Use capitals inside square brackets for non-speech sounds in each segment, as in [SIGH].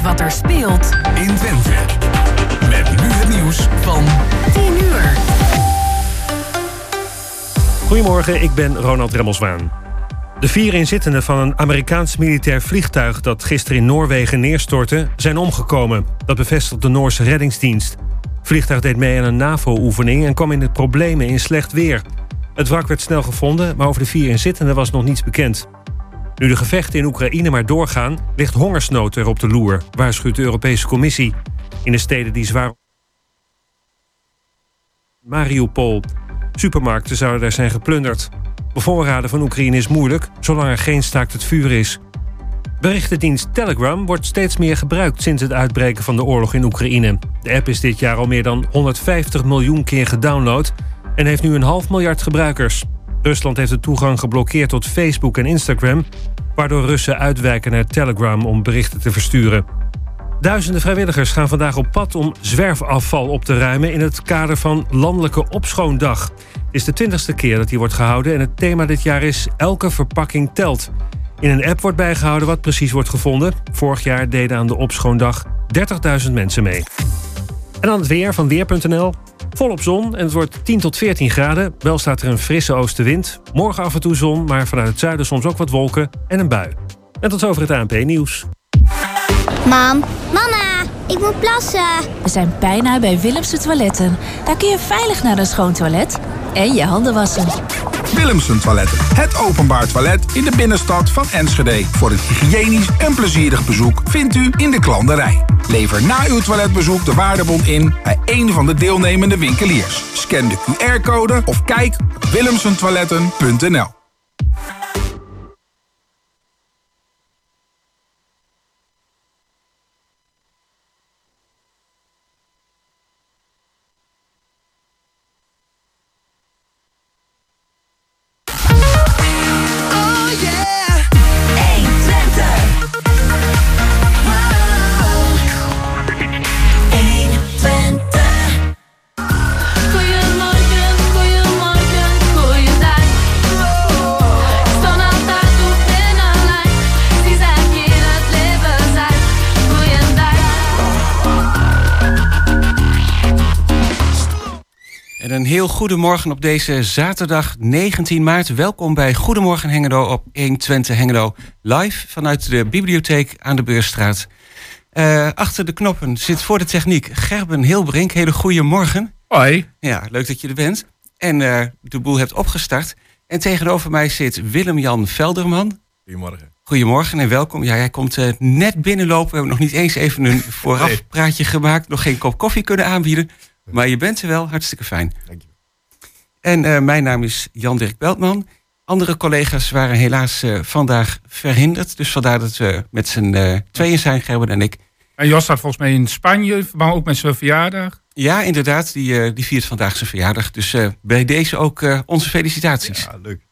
weet wat er speelt in Twente. Met nu het nieuws van 10 uur. Goedemorgen, ik ben Ronald Remmelswaan. De vier inzittenden van een Amerikaans militair vliegtuig dat gisteren in Noorwegen neerstortte, zijn omgekomen. Dat bevestigt de Noorse reddingsdienst. Het vliegtuig deed mee aan een NAVO-oefening en kwam in de problemen in slecht weer. Het wrak werd snel gevonden, maar over de vier inzittenden was nog niets bekend. Nu de gevechten in Oekraïne maar doorgaan, ligt hongersnood er op de loer, waarschuwt de Europese Commissie. In de steden die zwaar. Mariupol. Supermarkten zouden daar zijn geplunderd. Bevoorraden van Oekraïne is moeilijk, zolang er geen staakt het vuur is. Berichtendienst Telegram wordt steeds meer gebruikt sinds het uitbreken van de oorlog in Oekraïne. De app is dit jaar al meer dan 150 miljoen keer gedownload en heeft nu een half miljard gebruikers. Rusland heeft de toegang geblokkeerd tot Facebook en Instagram, waardoor Russen uitwijken naar Telegram om berichten te versturen. Duizenden vrijwilligers gaan vandaag op pad om zwerfafval op te ruimen in het kader van Landelijke Opschoondag. Het is de twintigste keer dat die wordt gehouden en het thema dit jaar is Elke verpakking telt. In een app wordt bijgehouden wat precies wordt gevonden. Vorig jaar deden aan de Opschoondag 30.000 mensen mee. En dan het weer van Weer.nl. Volop zon en het wordt 10 tot 14 graden. Wel staat er een frisse oostenwind. Morgen af en toe zon, maar vanuit het zuiden soms ook wat wolken en een bui. En tot over het ANP-nieuws. Mam, mama, ik moet plassen. We zijn bijna bij Willemse Toiletten. Daar kun je veilig naar een schoon toilet en je handen wassen. Willemsen Toiletten. Het openbaar toilet in de binnenstad van Enschede. Voor een hygiënisch en plezierig bezoek vindt u in de klanderij. Lever na uw toiletbezoek de waardebon in bij een van de deelnemende winkeliers. Scan de QR-code of kijk op willemsentoiletten.nl. goedemorgen op deze zaterdag 19 maart. Welkom bij Goedemorgen Hengelo op 120 Hengelo. Live vanuit de bibliotheek aan de Beurstraat. Eh, achter de knoppen zit voor de techniek Gerben Hilbrink. Hele goede morgen. Hoi. Ja, leuk dat je er bent. En eh, de boel hebt opgestart. En tegenover mij zit Willem-Jan Velderman. Goedemorgen. Goedemorgen en welkom. Ja, jij komt eh, net binnenlopen. We hebben nog niet eens even een [LAUGHS] voorafpraatje gemaakt. Nog geen kop koffie kunnen aanbieden. Maar je bent er wel. Hartstikke fijn. Dank je. En eh, mijn naam is Jan-Dirk Beltman. Andere collega's waren helaas eh, vandaag verhinderd. Dus vandaar dat we met z'n eh, tweeën zijn, Gerben en ik. En Jos staat volgens mij in Spanje, maar ook met zijn verjaardag. Ja, inderdaad, die, eh, die viert vandaag zijn verjaardag. Dus eh, bij deze ook eh, onze felicitaties. Ja, leuk.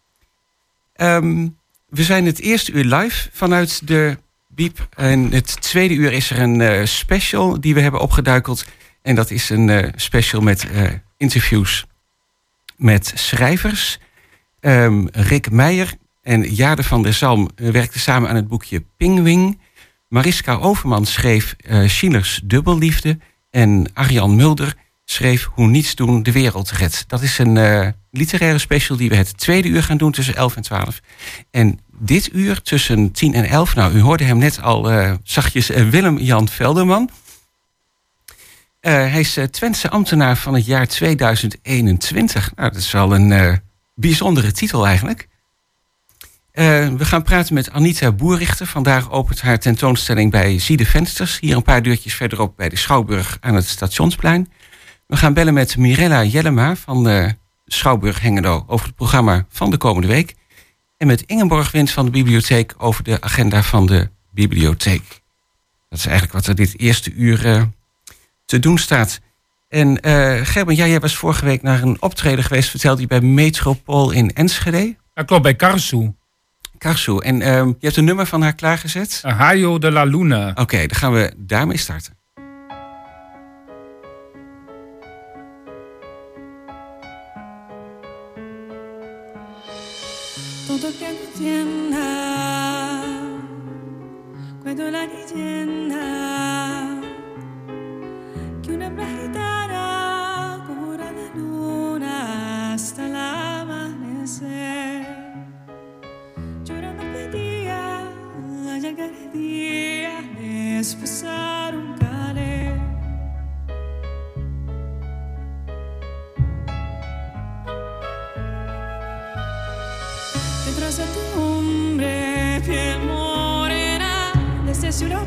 Ehm, we zijn het eerste uur live vanuit de Biep. En het tweede uur is er een eh, special die we hebben opgeduikeld. En dat is een eh, special met eh, interviews met schrijvers. Ehm, Rick Meijer en Jade van der Zalm eh, werkten samen aan het boekje Pingwing. Mariska Overman schreef eh Schillers Dubbelliefde. En Arjan Mulder schreef Hoe niets doen de wereld redt. Dat is een eh, literaire special die we het tweede uur gaan doen tussen 11 en 12. En dit uur tussen 10 en 11, nou u hoorde hem net al eh, zachtjes, Willem-Jan Velderman. Eh, hij is uh, Twentse ambtenaar van het jaar 2021. Nou, dat is wel een eh, bijzondere titel eigenlijk. Eh, we gaan praten met Anita Boerrichter. Vandaag opent haar tentoonstelling bij Zie de Vensters. Hier een paar deurtjes verderop bij de Schouwburg aan het Stationsplein. We gaan bellen met Mirella Jellema van uh, Schouwburg Hengelo over het programma van de komende week. En met Ingeborg Wind van de bibliotheek over de agenda van de bibliotheek. Dat is eigenlijk wat er dit eerste uur te doen staat. En uh, Gerben, ja, jij was vorige week naar een optreden geweest, vertelde je bij Metropool in Enschede. Dat klopt, bij Karsu. Karsu. En uh, je hebt een nummer van haar klaargezet? Hayo de la Luna. Oké, okay, dan gaan we daarmee starten. Todo que cuando la amanecer. Llorando pedía al llegar el día, es pasar un calé. Detrás de tu hombre, piel morena, desde cielo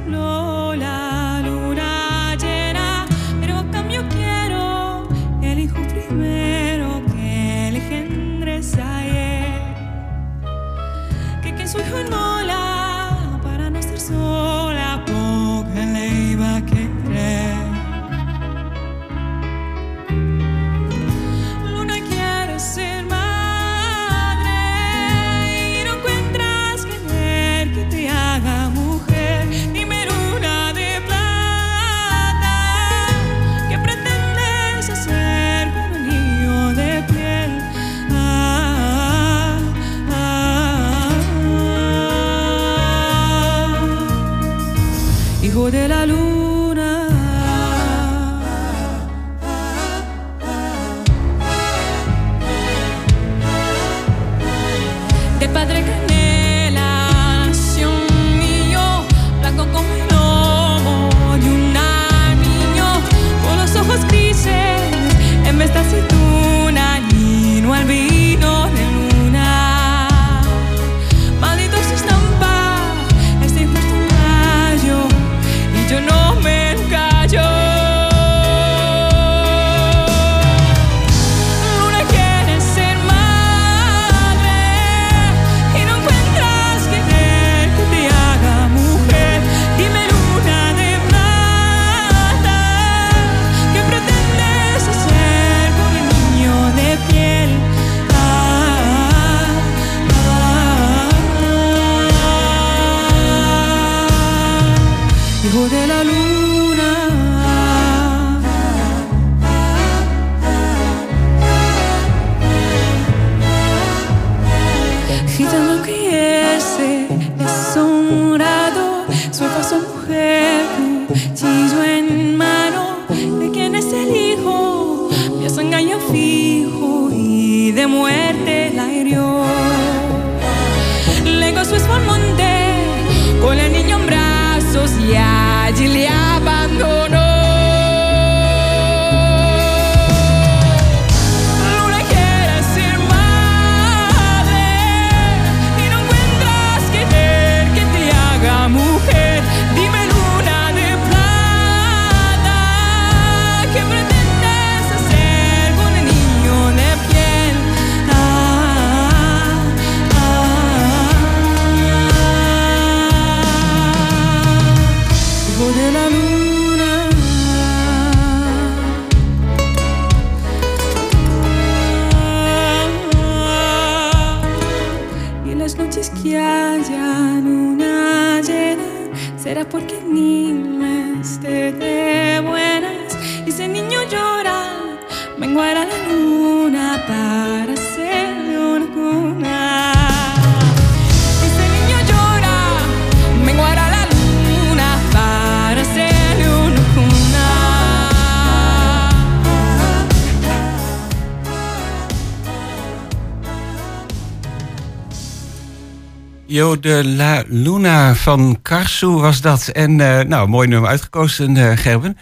mujer, cuchillo en mano, de quién es el hijo, Dios engaño fijo y de muerte la hirió. Le su al monte con el niño en brazos y allí le abandonó. porque ni De La Luna van Karsu was dat. En eh, nou, mooi nummer uitgekozen, eh, Gerben.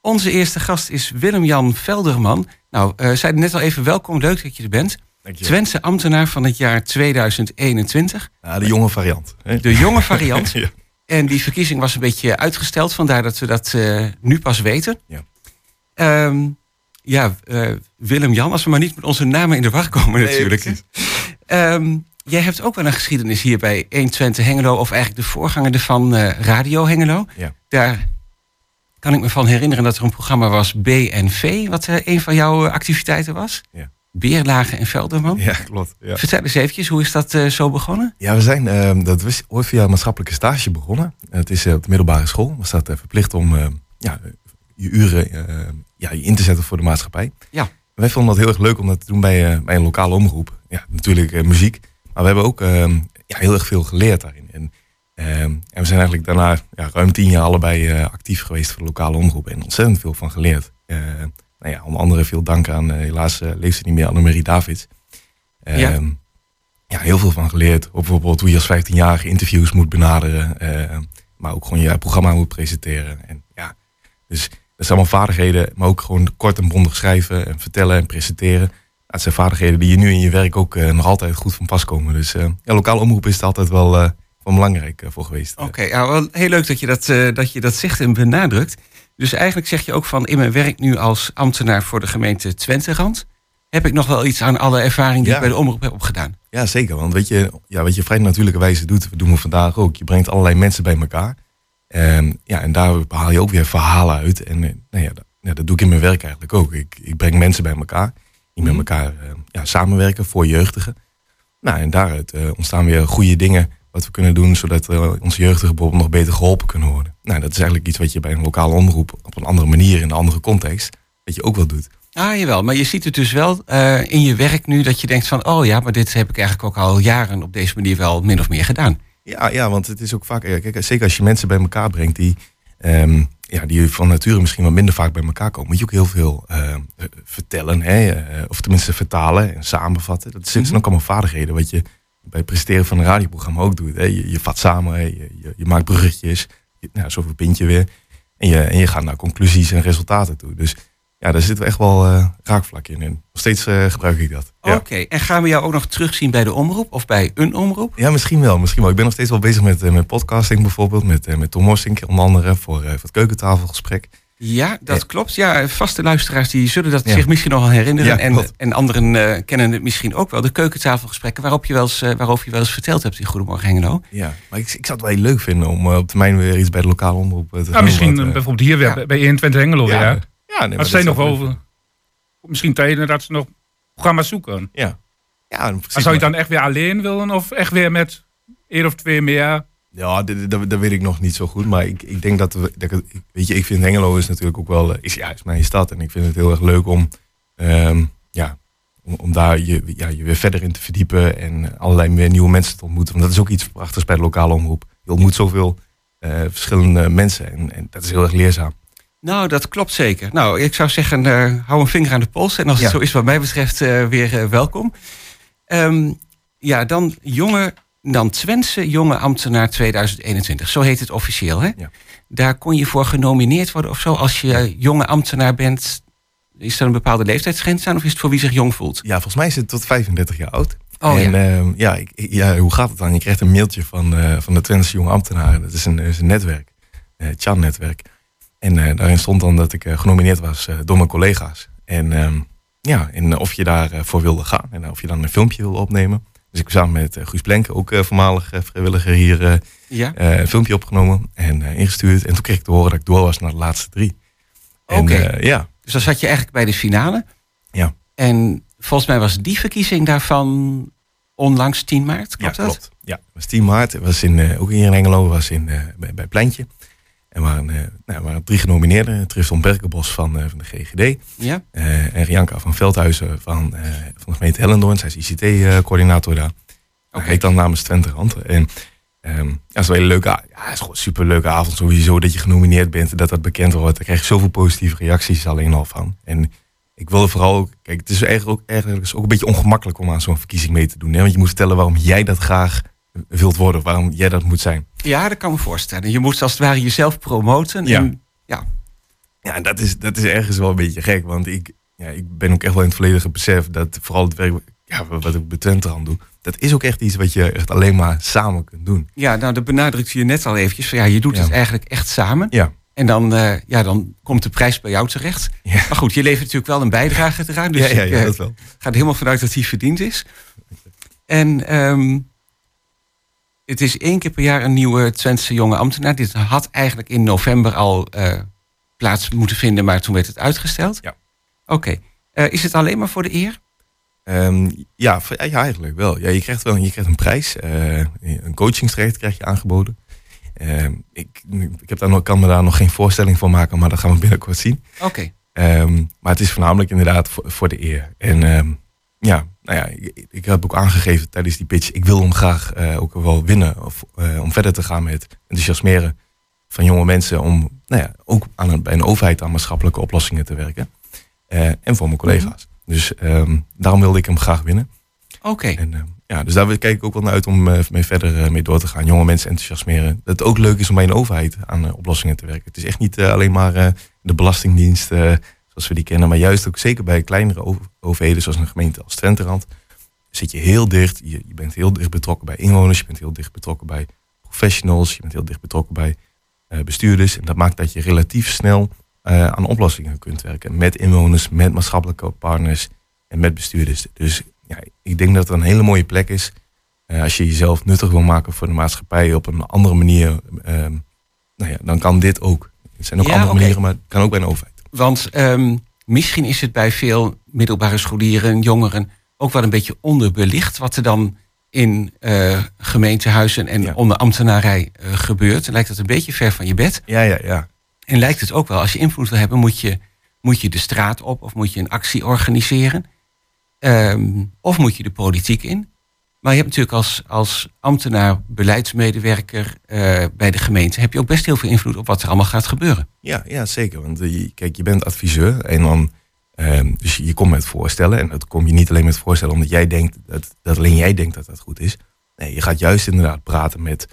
Onze eerste gast is Willem-Jan Velderman. Nou, zei net al even welkom, leuk dat je er bent. Dankjewel. Twentse ambtenaar van het jaar 2021. Ja, de jonge variant. hè? De jonge variant. [LAUGHS] ja. En die verkiezing was een beetje uitgesteld, vandaar dat we dat nu pas weten. Ja. Ehm, ja, Willem-Jan, als we maar niet met onze namen in de war komen Nee, natuurlijk. precies. Ehm, jij hebt ook wel een geschiedenis hier bij 120 Hengelo, of eigenlijk de voorganger ervan, eh, Radio Hengelo. Ja. Daar kan ik me van herinneren dat er een programma was BNV, wat eh, een van jouw eh, activiteiten was. Ja. Beerlagen en Velderman. Ja, klopt. Ja. Vertel eens eventjes, hoe is dat zo begonnen? Ja, we zijn, eh, dat was ooit via een maatschappelijke stage begonnen. Het is op de middelbare school. Was dat eh, verplicht om eh, ja, je uren eh, ja, je in te zetten voor de maatschappij. Ja. Wij vonden dat heel erg leuk om dat te doen bij, bij een lokale omroep. Ja, natuurlijk muziek. Maar we hebben ook eh, ja, heel erg veel geleerd daarin. En, eh, en we zijn eigenlijk daarna ja, ruim tien jaar allebei eh, actief geweest voor de lokale omroep. En ontzettend veel van geleerd. Eh, nou ja, onder andere veel dank aan, eh, helaas leeft ze niet meer, Annemarie Davids. Ja. Ehm, ja, heel veel van geleerd. Op bijvoorbeeld hoe je als 15-jarige interviews moet benaderen. maar ook gewoon je programma moet presenteren. En ja, dus dat zijn allemaal vaardigheden, maar ook gewoon kort en bondig schrijven en vertellen en presenteren. Dat zijn vaardigheden die je nu in je werk ook eh, nog altijd goed van pas komen. Dus eh ja, lokaal omroep is het altijd wel, eh, wel belangrijk voor geweest. Oké, ja, wel heel leuk dat je dat, dat je dat zegt en benadrukt. Dus eigenlijk zeg je ook van in mijn werk nu als ambtenaar voor de gemeente Twenterand... heb ik nog wel iets aan alle ervaring die Ja. ik bij de omroep heb opgedaan. Ja, zeker. Want weet je, ja, wat je vrij natuurlijke wijze doet, dat doen we vandaag ook. Je brengt allerlei mensen bij elkaar. Ehm, ja, en daar haal je ook weer verhalen uit. En nou ja, dat, ja, dat doe ik in mijn werk eigenlijk ook. Ik, ik breng mensen bij elkaar. Die met elkaar eh, ja, samenwerken voor jeugdigen. Nou, en daaruit eh, ontstaan weer goede dingen wat we kunnen doen, zodat eh, onze jeugdigen bijvoorbeeld nog beter geholpen kunnen worden. Nou, dat is eigenlijk iets wat je bij een lokale omroep op een andere manier, in een andere context, dat je ook wel doet. Ah, jawel. Maar je ziet het dus wel in je werk nu dat je denkt van... oh ja, maar dit heb ik eigenlijk ook al jaren op deze manier wel min of meer gedaan. Ja, ja, want het is ook vaak, kijk, zeker als je mensen bij elkaar brengt die, ehm, ja, die van nature misschien wat minder vaak bij elkaar komen, moet je ook heel veel eh, vertellen, hè, eh, of tenminste vertalen en samenvatten. Dat zijn Mhm. ook allemaal vaardigheden wat je bij het presenteren van een radioprogramma ook doet. Hè. Je, je vat samen, hè, je, je, je maakt bruggetjes, je, nou, zo verbind je weer. En je, en je gaat naar conclusies en resultaten toe. Dus ja, daar zit echt wel eh raakvlak in. En nog steeds eh, gebruik ik dat. Ja. Oké, en gaan we jou ook nog terugzien bij de omroep of bij een omroep? Ja, misschien wel, misschien wel. Ik ben nog steeds wel bezig met, eh, met podcasting bijvoorbeeld. Met, met Tom Mossink onder andere voor, voor het keukentafelgesprek. Ja, dat klopt. Ja, vaste luisteraars die zullen dat Ja. zich misschien nog wel herinneren. Ja, en, en anderen eh, kennen het misschien ook wel. De keukentafelgesprekken waarop je wel eens, eh, waarover je wel eens verteld hebt in Goedemorgen Hengelo. Ja, maar ik, ik zou het wel heel leuk vinden om op termijn weer iets bij de lokale omroep te Ja, doen. misschien wat, eh, eh, bijvoorbeeld hier weer ja. bij- bij 21 Hengelo Ja, weer. Ja, nee, zijn is nog wel... Misschien tijden dat ze nog programma's zoeken. Ja, ja precies. Maar zou je dan echt weer alleen willen of echt weer met één of twee meer? Ja, dat, weet ik nog niet zo goed. Maar ik, ik denk dat, we, dat ik, weet je, ik vind Hengelo is natuurlijk ook wel, eh, is, ja, is mijn stad. En ik vind het heel erg leuk om, ehm, ja, om, om daar je, ja, je weer verder in te verdiepen. En allerlei meer nieuwe mensen te ontmoeten. Want dat is ook iets prachtigs bij de lokale omroep. Je ontmoet zoveel eh, verschillende mensen. En, en dat is heel erg leerzaam. Nou, dat klopt zeker. Nou, ik zou zeggen, eh, hou een vinger aan de pols. En als het zo is wat mij betreft, eh, weer eh, welkom. Ehm, ja, dan jonge, dan Twentse jonge ambtenaar 2021. Zo heet het officieel, hè? Ja. Daar kon je voor genomineerd worden of zo. Als je jonge ambtenaar bent, is er een bepaalde leeftijdsgrens aan? Of is het voor wie zich jong voelt? Ja, volgens mij is het tot 35 jaar oud. Oh, en ja. ja, ja, ik, ja, hoe gaat het dan? Je krijgt een mailtje van, van de Twentse jonge ambtenaren. Dat is een, is een netwerk, het Chan-netwerk. En eh, daarin stond dan dat ik eh, genomineerd was eh, door mijn collega's. En ehm, ja, en of je daarvoor voor wilde gaan. En of je dan een filmpje wilde opnemen. Dus ik samen met Guus Blenke, ook voormalig vrijwilliger hier, Ja. een filmpje opgenomen en ingestuurd. En toen kreeg ik te horen dat ik door was naar de laatste drie. Oké. ja, Dus dan zat je eigenlijk bij de finale. Ja. En volgens mij was die verkiezing daarvan onlangs 10 maart, klopt ja, dat? klopt. Ja, het was 10 maart. Het was in, ook hier in Engelo, was in, bij, bij Pleintje. En waren, eh, nou, er waren drie genomineerden. Tristan Berkenbos van, eh, van de GGD. Ja. eh, en Rianka van Veldhuizen van, van de gemeente Hellendoorn. Zij is ICT-coördinator daar. Hij heet dan namens Twente Rand. En ehm, ja, het is wel een leuke, ja, het is gewoon superleuke avond sowieso dat je genomineerd bent en dat dat bekend wordt. Daar krijg je zoveel positieve reacties alleen al van. En ik wilde vooral ook, kijk, het is eigenlijk ook, eigenlijk is ook een beetje ongemakkelijk om aan zo'n verkiezing mee te doen. Hè? Want je moet vertellen waarom jij dat graag wilt worden, waarom jij dat moet zijn. Ja, dat kan me voorstellen. Je moet als het ware jezelf promoten. Ja. En, ja. Ja, en dat is, dat is ergens wel een beetje gek. Want ik, ja, ik ben ook echt wel in het volledige besef dat vooral het werk ja, wat ik bij Twente aan doe, dat is ook echt iets wat je echt alleen maar samen kunt doen. ja, nou, dat benadrukte je net al eventjes. Van, ja, je doet Ja. het eigenlijk echt samen. Ja. En dan, eh, ja, dan komt de prijs bij jou terecht. Ja. Maar goed, je levert natuurlijk wel een bijdrage eraan. Dus ja, ja, ik, ja, eh, dat wel. ga er helemaal vanuit dat die verdiend is. En ehm, het is één keer per jaar een nieuwe Twentse jonge ambtenaar. Dit had eigenlijk in november al eh, plaats moeten vinden, maar toen werd het uitgesteld. Ja. Oké. Eh, is het alleen maar voor de eer? Ehm, ja, ja, eigenlijk wel. Ja, je krijgt wel je krijgt een prijs. eh, een coachingstraject krijg je aangeboden. Ehm, ik, ik heb daar nog, kan me daar nog geen voorstelling voor maken, maar dat gaan we binnenkort zien. Oké. Ehm, maar het is voornamelijk inderdaad voor, voor de eer. En ja, nou ja, ik, ik heb ook aangegeven tijdens die pitch, ik wil hem graag eh, ook wel winnen. Of, eh, om verder te gaan met enthousiasmeren van jonge mensen. Om nou ja, ook aan een, bij een overheid aan maatschappelijke oplossingen te werken. Eh, en voor mijn collega's. Dus ehm, daarom wilde ik hem graag winnen. Oké. Ja, dus daar kijk ik ook wel naar uit om mee verder mee door te gaan. Jonge mensen enthousiasmeren. Dat het ook leuk is om bij een overheid aan oplossingen te werken. Het is echt niet alleen maar de belastingdienst zoals we die kennen. Maar juist ook zeker bij kleinere over- overheden zoals een gemeente als Twenterand. Zit je heel dicht. Je, je bent heel dicht betrokken bij inwoners. Je bent heel dicht betrokken bij professionals. Je bent heel dicht betrokken bij eh, bestuurders. En dat maakt dat je relatief snel eh, aan oplossingen kunt werken. Met inwoners, met maatschappelijke partners en met bestuurders. Dus ja, ik denk dat het een hele mooie plek is. eh, als je jezelf nuttig wil maken voor de maatschappij op een andere manier. ehm, nou ja, dan kan dit ook. Er zijn ook Ja, andere manieren, maar het kan ook bij een overheid. Want ehm, misschien is het bij veel middelbare scholieren, jongeren, ook wel een beetje onderbelicht wat er dan in eh, gemeentehuizen en onder ambtenarij eh, gebeurt. Lijkt het een beetje ver van je bed. Ja, ja, ja. En lijkt het ook wel, als je invloed wil hebben, moet je, moet je de straat op of moet je een actie organiseren. Ehm, of moet je de politiek in. Maar je hebt natuurlijk als, als ambtenaar, beleidsmedewerker eh, bij de gemeente, heb je ook best heel veel invloed op wat er allemaal gaat gebeuren. Ja, ja zeker. Want eh, kijk, je bent adviseur en dan. ehm, dus je komt met voorstellen. En dat kom je niet alleen met voorstellen omdat jij denkt dat, dat alleen jij denkt dat dat goed is. Nee, je gaat juist inderdaad praten met,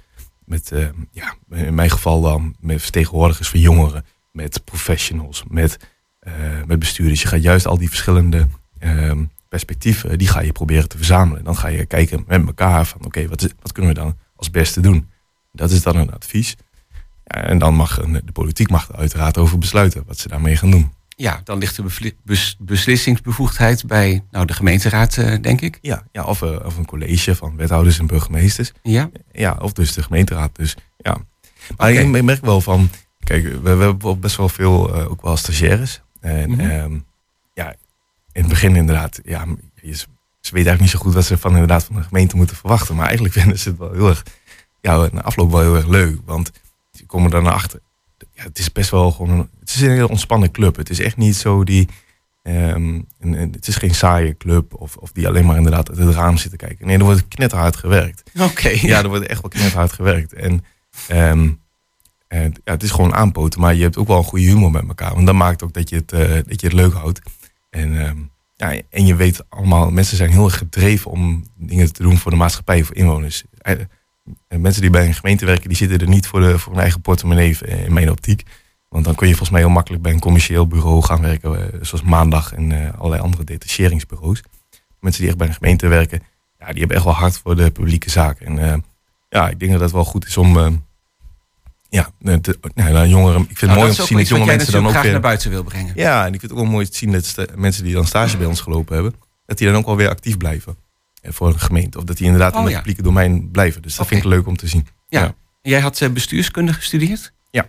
met ehm, ja, in mijn geval dan met vertegenwoordigers van jongeren, met professionals, met, eh, met bestuurders. Je gaat juist al die verschillende ehm, perspectieven, die ga je proberen te verzamelen. En dan ga je kijken met elkaar van oké, wat, is- wat kunnen we dan als beste doen? Dat is dan een advies. Ja, en dan mag een- de politiek mag er uiteraard over besluiten wat ze daarmee gaan doen. Ja, dan ligt de bes- beslissingsbevoegdheid bij nou, de gemeenteraad, eh, denk ik. Ja, ja of, eh, of een college van wethouders en burgemeesters. Ja. Ja, of dus de gemeenteraad. Dus ja. Maar ik, merk wel van, kijk, we, we hebben best wel veel eh, ook wel stagiaires. En Mhm. ehm, in het begin inderdaad, ja, je, ze weten eigenlijk niet zo goed wat ze van inderdaad van de gemeente moeten verwachten. Maar eigenlijk [LAUGHS] vinden ze het wel heel erg, ja, na afloop wel heel erg leuk. Want ze komen dan naar achter. Ja, het is best wel gewoon, een, het is een heel ontspannen club. Het is echt niet zo die, ehm, een, een- het is geen saaie club of, of die alleen maar inderdaad uit het raam zit te kijken. Nee, er wordt knetterhard gewerkt. Oké. [LAUGHS] Ja, er wordt echt wel knetterhard gewerkt. En, ehm, en ja, het is gewoon aanpoten, maar je hebt ook wel een goede humor met elkaar. Want dat maakt ook dat je het, eh, dat je het leuk houdt. En, ehm, ja, en je weet allemaal, mensen zijn heel erg gedreven om dingen te doen voor de maatschappij, voor inwoners. Eh, en mensen die bij een gemeente werken, die zitten er niet voor, de, voor hun eigen portemonnee, eh, in mijn optiek. Want dan kun je volgens mij heel makkelijk bij een commercieel bureau gaan werken, eh, zoals Maandag en eh, allerlei andere detacheringsbureaus. Mensen die echt bij een gemeente werken, ja, die hebben echt wel hard voor de publieke zaken. En eh, ja, ik denk dat het wel goed is om, eh, ja, nou, jongeren, ik vind het Nou, mooi om te zien dat jonge mensen dan ook graag weer... naar buiten wil brengen. Ja, en ik vind het ook wel mooi te zien dat mensen die dan stage bij ons gelopen hebben, dat die dan ook wel weer actief blijven eh, voor een gemeente. Of dat die inderdaad Oh, in het ja. publieke domein blijven. Dus dat vind ik leuk om te zien. Ja. Jij had eh, bestuurskunde gestudeerd? Ja.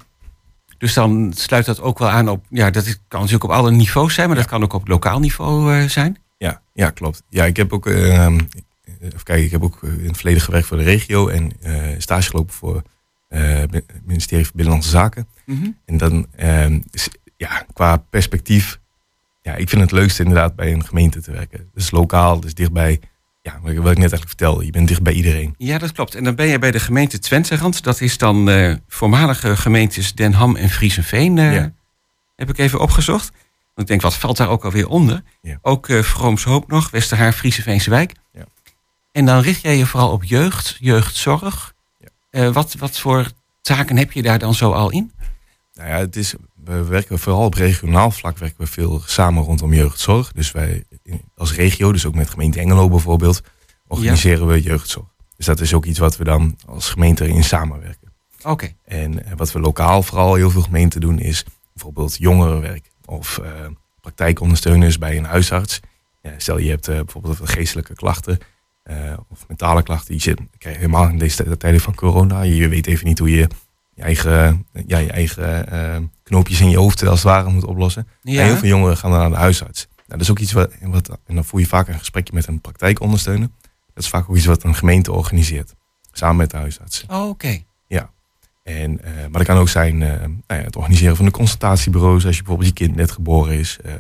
Dus dan sluit dat ook wel aan op, ja, dat is- kan natuurlijk op alle niveaus zijn, maar dat kan ook op lokaal niveau eh, zijn. Ja, ja, klopt. Ja, ik heb ook, eh, ehm, even kijken, ik heb ook eh, in het verleden gewerkt voor de regio en eh, stage gelopen voor eh, ministerie van Binnenlandse Zaken. Mhm. En dan, ehm, ja, qua perspectief, ja, ik vind het leukste inderdaad bij een gemeente te werken. Dus lokaal, dus dichtbij, ja, wat ik net eigenlijk vertelde, je bent dicht bij iedereen. Ja, dat klopt. En dan ben je bij de gemeente Twenterand. Dat is dan eh, voormalige gemeentes Den Ham en Friesenveen. eh, Ja. Heb ik even opgezocht. Want ik denk, wat valt daar ook alweer onder? Ja. Ook eh Vrooms Hoop nog, Westerhaar, Friesenveense wijk. Ja. En dan richt jij je vooral op jeugd, jeugdzorg. Eh, wat, wat voor taken heb je daar dan zo al in? Nou ja, het is, we werken vooral op regionaal vlak werken we veel samen rondom jeugdzorg. Dus wij in- als regio, dus ook met gemeente Engelo bijvoorbeeld, organiseren we jeugdzorg. Dus dat is ook iets wat we dan als gemeente erin samenwerken. Oké. En eh, wat we lokaal vooral heel veel gemeenten doen is bijvoorbeeld jongerenwerk of eh, praktijkondersteuners bij een huisarts. Ja, stel je hebt bijvoorbeeld geestelijke klachten of mentale klachten. Die zit, krijg je helemaal in deze tijden van corona. Je weet even niet hoe je je eigen, ja, je eigen eh, knoopjes in je hoofd als het ware moet oplossen. Ja. En heel veel jongeren gaan dan naar de huisarts. Nou, dat is ook iets wat, wat, en dan voer je vaak een gesprekje met een praktijkondersteuner. Dat is vaak ook iets wat een gemeente organiseert, samen met de huisarts. Oh, Oké. Ja. En, eh, maar dat kan ook zijn eh, nou ja, het organiseren van de consultatiebureaus als je bijvoorbeeld je kind net geboren is. Eh,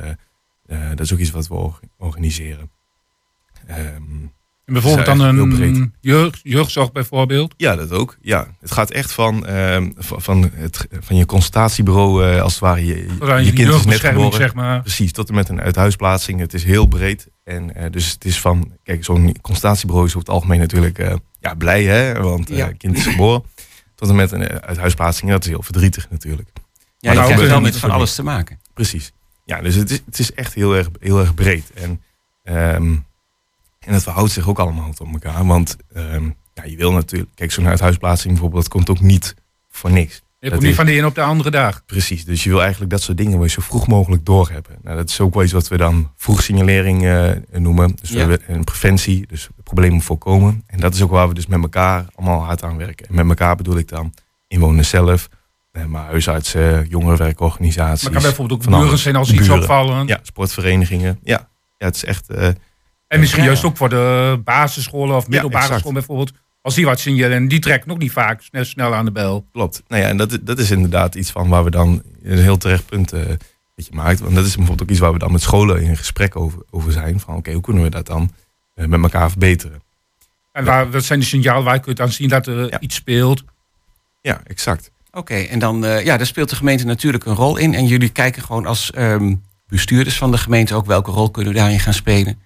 eh, dat is ook iets wat we or- organiseren. Ehm, En bijvoorbeeld dan een jeugd, jeugdzorg bijvoorbeeld. Ja, dat ook. Ja. Het gaat echt van, ehm, van, van, het, van je consultatiebureau, eh, als het ware. Je, je je kind is net geboren. zeg maar. Precies, tot en met een uithuisplaatsing. Het is heel breed. En eh, dus het is van, kijk, zo'n consultatiebureau is over het algemeen natuurlijk eh, ja, blij, hè? Want eh Ja. kind is geboren. Tot en met een uithuisplaatsing, dat is heel verdrietig natuurlijk. Ja, Maar je dat krijgt gebeurt wel met van alles te maken. Precies. Ja, dus het is, het is echt heel erg, heel erg breed. En, ehm, en het verhoudt zich ook allemaal tot elkaar. Want ehm, ja, je wil natuurlijk... Kijk, zo'n uithuisplaatsing bijvoorbeeld, dat komt ook niet voor niks. Je Dat komt niet van de een op de andere dag. Precies, dus je wil eigenlijk dat soort dingen wil je zo vroeg mogelijk doorhebben. Nou, dat is ook wel iets wat we dan vroegsignalering eh noemen. Dus we Ja. hebben een preventie, dus problemen voorkomen. En dat is ook waar we dus met elkaar allemaal hard aan werken. En met elkaar bedoel ik dan inwoners zelf, eh, maar huisartsen, jongerenwerkorganisaties. Maar kan bijvoorbeeld ook alles. zijn als iets Buren. opvallend. Ja, sportverenigingen. Ja, ja het is echt... eh, En misschien Ja. juist ook voor de basisscholen of middelbare school bijvoorbeeld. Als die wat signalen, en die trekken nog niet vaak snel, snel aan de bel. Klopt. Nou ja, en dat, dat is inderdaad iets van waar we dan een heel terecht punt eh dat je maakt. Want dat is bijvoorbeeld ook iets waar we dan met scholen in gesprek over, over zijn. Van oké, hoe kunnen we dat dan eh, met elkaar verbeteren? En waar, dat zijn de signalen waar je kunt aan zien dat er Ja. iets speelt. Ja, exact. Oké, en dan eh, ja, daar speelt de gemeente natuurlijk een rol in. En jullie kijken gewoon als ehm, bestuurders van de gemeente ook welke rol kunnen we daarin gaan spelen.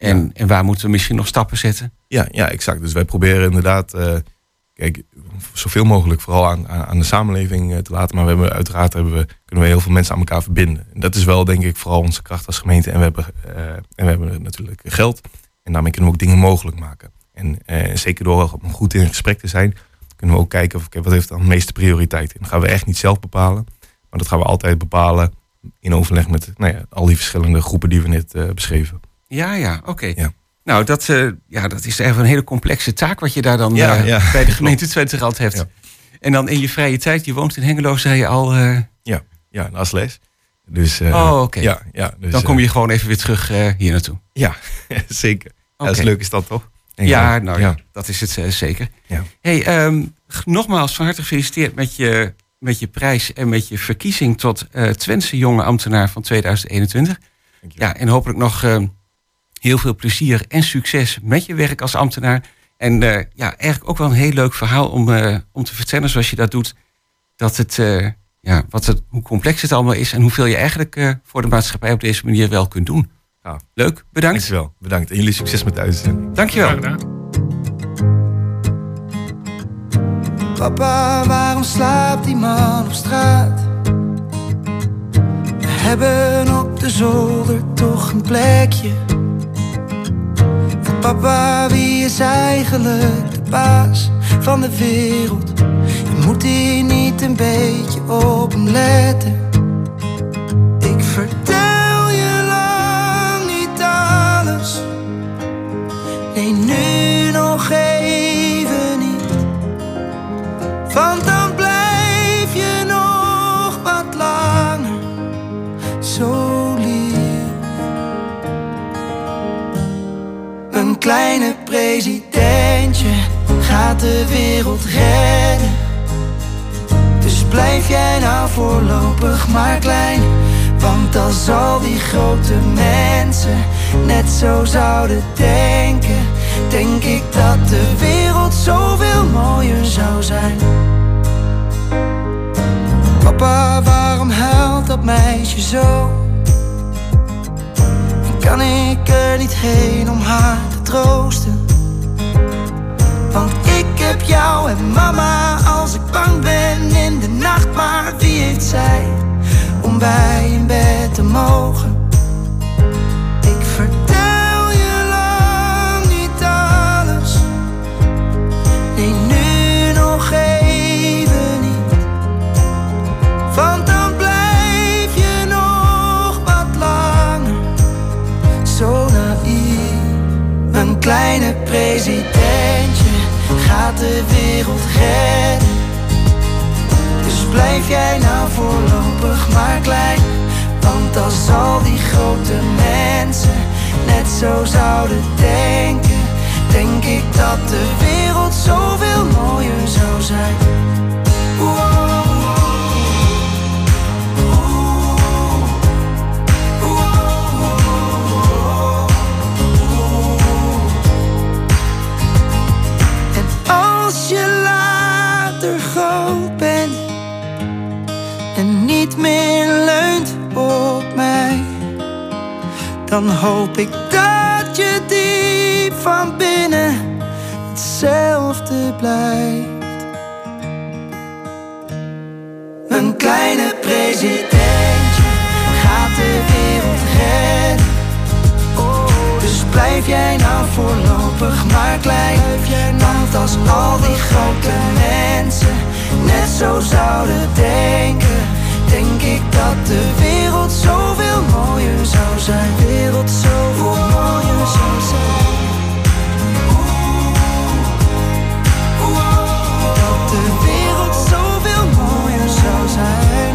En, en waar moeten we misschien nog stappen zetten? Ja, ja, exact. Dus wij proberen inderdaad, eh, kijk, zoveel mogelijk vooral aan, aan de samenleving eh, te laten. Maar we hebben uiteraard hebben we, kunnen we heel veel mensen aan elkaar verbinden. En dat is wel denk ik vooral onze kracht als gemeente. En we hebben, eh, en we hebben natuurlijk geld. En daarmee kunnen we ook dingen mogelijk maken. En zeker door goed in gesprek te zijn, kunnen we ook kijken of, oké, wat heeft dan de meeste prioriteit. En dat gaan we echt niet zelf bepalen. Maar dat gaan we altijd bepalen in overleg met nou ja, al die verschillende groepen die we net eh, beschreven. Ja, ja, oké. Ja. Nou, dat, eh, ja, dat is echt een hele complexe taak wat je daar dan Ja, eh, ja. bij de gemeente Twenterand hebt. Ja. En dan in je vrije tijd, je woont in Hengelo, zei je al. eh, Ja, ja een asles. Dus, oh, oké. Ja, ja, dus, dan kom je gewoon even weer terug hier naartoe. Ja, [LAUGHS] zeker. Ja, dat is leuk is dat toch? Ja, nou ja, dat is het zeker. Ja. Hey, ehm, nogmaals van harte gefeliciteerd met je, met je prijs en met je verkiezing tot Twentse jonge ambtenaar van 2021. Dankjewel. Ja, en hopelijk nog ehm, heel veel plezier en succes met je werk als ambtenaar. En eh, ja, eigenlijk ook wel een heel leuk verhaal om, eh, om te vertellen zoals je dat doet. Dat het, eh, ja, wat het, hoe complex het allemaal is en hoeveel je eigenlijk eh, voor de maatschappij op deze manier wel kunt doen. Ja. Leuk, bedankt. Dankjewel. Bedankt. En jullie succes met de uitzending. Dankjewel. Papa, waarom slaapt die man op straat? We hebben op de zolder toch een plekje. Papa, wie is eigenlijk de baas van de wereld? En moet hij niet een beetje op hem letten? Ik vertel je lang niet alles. Nee, nu nog even kleine presidentje gaat de wereld redden. Dus blijf jij nou voorlopig maar klein. Want als al die grote mensen net zo zouden denken, denk ik dat de wereld zoveel mooier zou zijn. Papa, waarom huilt dat meisje zo? Kan ik er niet heen om haar troosten? Want ik heb jou en mama als ik bang ben in de nacht. Maar wie heeft zij om bij in bed te mogen? Kleine presidentje gaat de wereld redden. Dus blijf jij nou voorlopig maar klein. Want als al die grote mensen net zo zouden denken, denk ik dat de wereld zoveel mooier zou zijn. Dan hoop ik dat je diep van binnen hetzelfde blijft. Een kleine presidentje gaat de wereld redden. Dus blijf jij nou voorlopig maar klein. Want als al die grote mensen net zo zouden denken, denk ik dat de wereld zoveel mooier zou zijn. Wereld zoveel mooier zou zijn. Dat de wereld zoveel mooier zou zijn.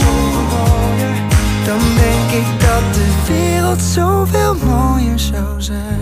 Zoveel mooier. Dan denk ik dat de wereld zoveel mooier zou zijn.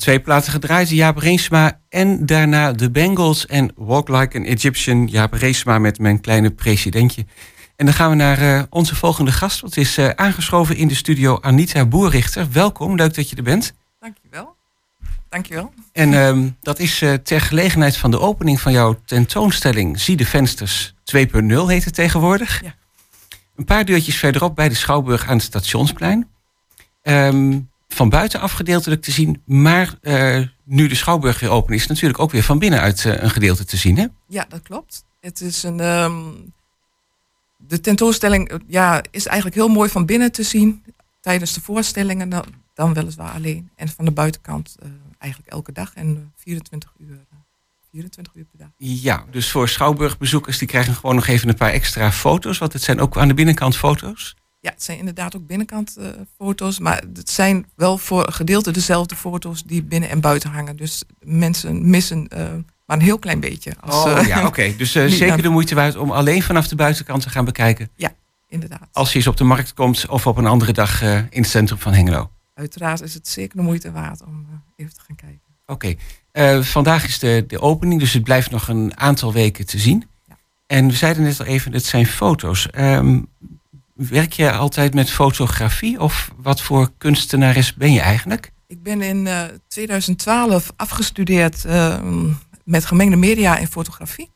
Twee platen gedraaid. Jaap Reensma en daarna de Bengals en Walk Like an Egyptian. Jaap Reensma met mijn kleine presidentje. En dan gaan we naar eh, onze volgende gast. Dat is eh, aangeschoven in de studio Anita Boerrichter. Welkom, leuk dat je er bent. Dankjewel. Dankjewel. En ehm, dat is eh, ter gelegenheid van de opening van jouw tentoonstelling Zie de Vensters 2.0 heet het tegenwoordig. Ja. Een paar deurtjes verderop bij de Schouwburg aan het Stationsplein. Ehm, van buiten afgedeeltelijk te zien, maar eh, nu de Schouwburg weer open is, natuurlijk ook weer van binnenuit eh, een gedeelte te zien. Hè? Ja, dat klopt. Het is een. ehm, de tentoonstelling eh, ja, is eigenlijk heel mooi van binnen te zien. Tijdens de voorstellingen. dan- dan weliswaar alleen. En van de buitenkant eigenlijk elke dag en eh, 24 uur. eh, 24 uur per dag. Ja, dus voor Schouwburgbezoekers die krijgen gewoon nog even een paar extra foto's. Want het zijn ook aan de binnenkant foto's. Ja, het zijn inderdaad ook binnenkant eh, foto's. Maar het zijn wel voor een gedeelte dezelfde foto's die binnen en buiten hangen. Dus mensen missen eh, maar een heel klein beetje. Als, oh eh, ja, oké. [LAUGHS] Dus zeker de moeite waard om alleen vanaf de buitenkant te gaan bekijken. Ja, inderdaad. Als je eens op de markt komt of op een andere dag in het centrum van Hengelo. Uiteraard is het zeker de moeite waard om even te gaan kijken. Oké, vandaag is de, de opening, dus het blijft nog een aantal weken te zien. En we zeiden net al even, het zijn foto's. Ehm, werk je altijd met fotografie of wat voor kunstenares ben je eigenlijk? Ik ben in eh, 2012 afgestudeerd eh, met gemengde media en fotografie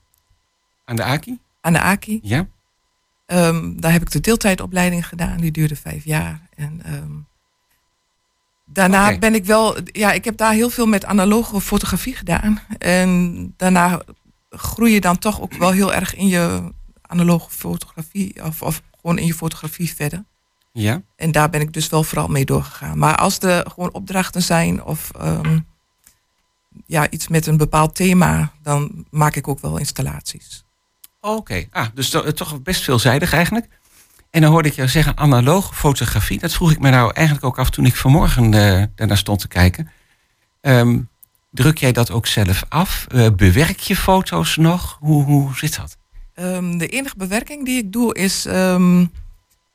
Aan de AKI? aan de AKI. Ja. Ehm, daar heb ik de deeltijdopleiding gedaan, die duurde vijf jaar. En ehm, daarna ben ik wel, ja, ik heb daar heel veel met analoge fotografie gedaan. En daarna groei je dan toch ook wel heel erg in je analoge fotografie, of, of gewoon in je fotografie verder. Ja. En daar ben ik dus wel vooral mee doorgegaan. Maar als er gewoon opdrachten zijn of ehm, ja, iets met een bepaald thema, dan maak ik ook wel installaties. Oké, ah, dus to- toch best veelzijdig eigenlijk. En dan hoorde ik jou zeggen analoge fotografie. Dat vroeg ik me nou eigenlijk ook af toen ik vanmorgen eh daarnaar stond te kijken. Ehm, druk jij dat ook zelf af? Eh, bewerk je foto's nog? Hoe, hoe zit dat? Ehm, de enige bewerking die ik doe is ehm,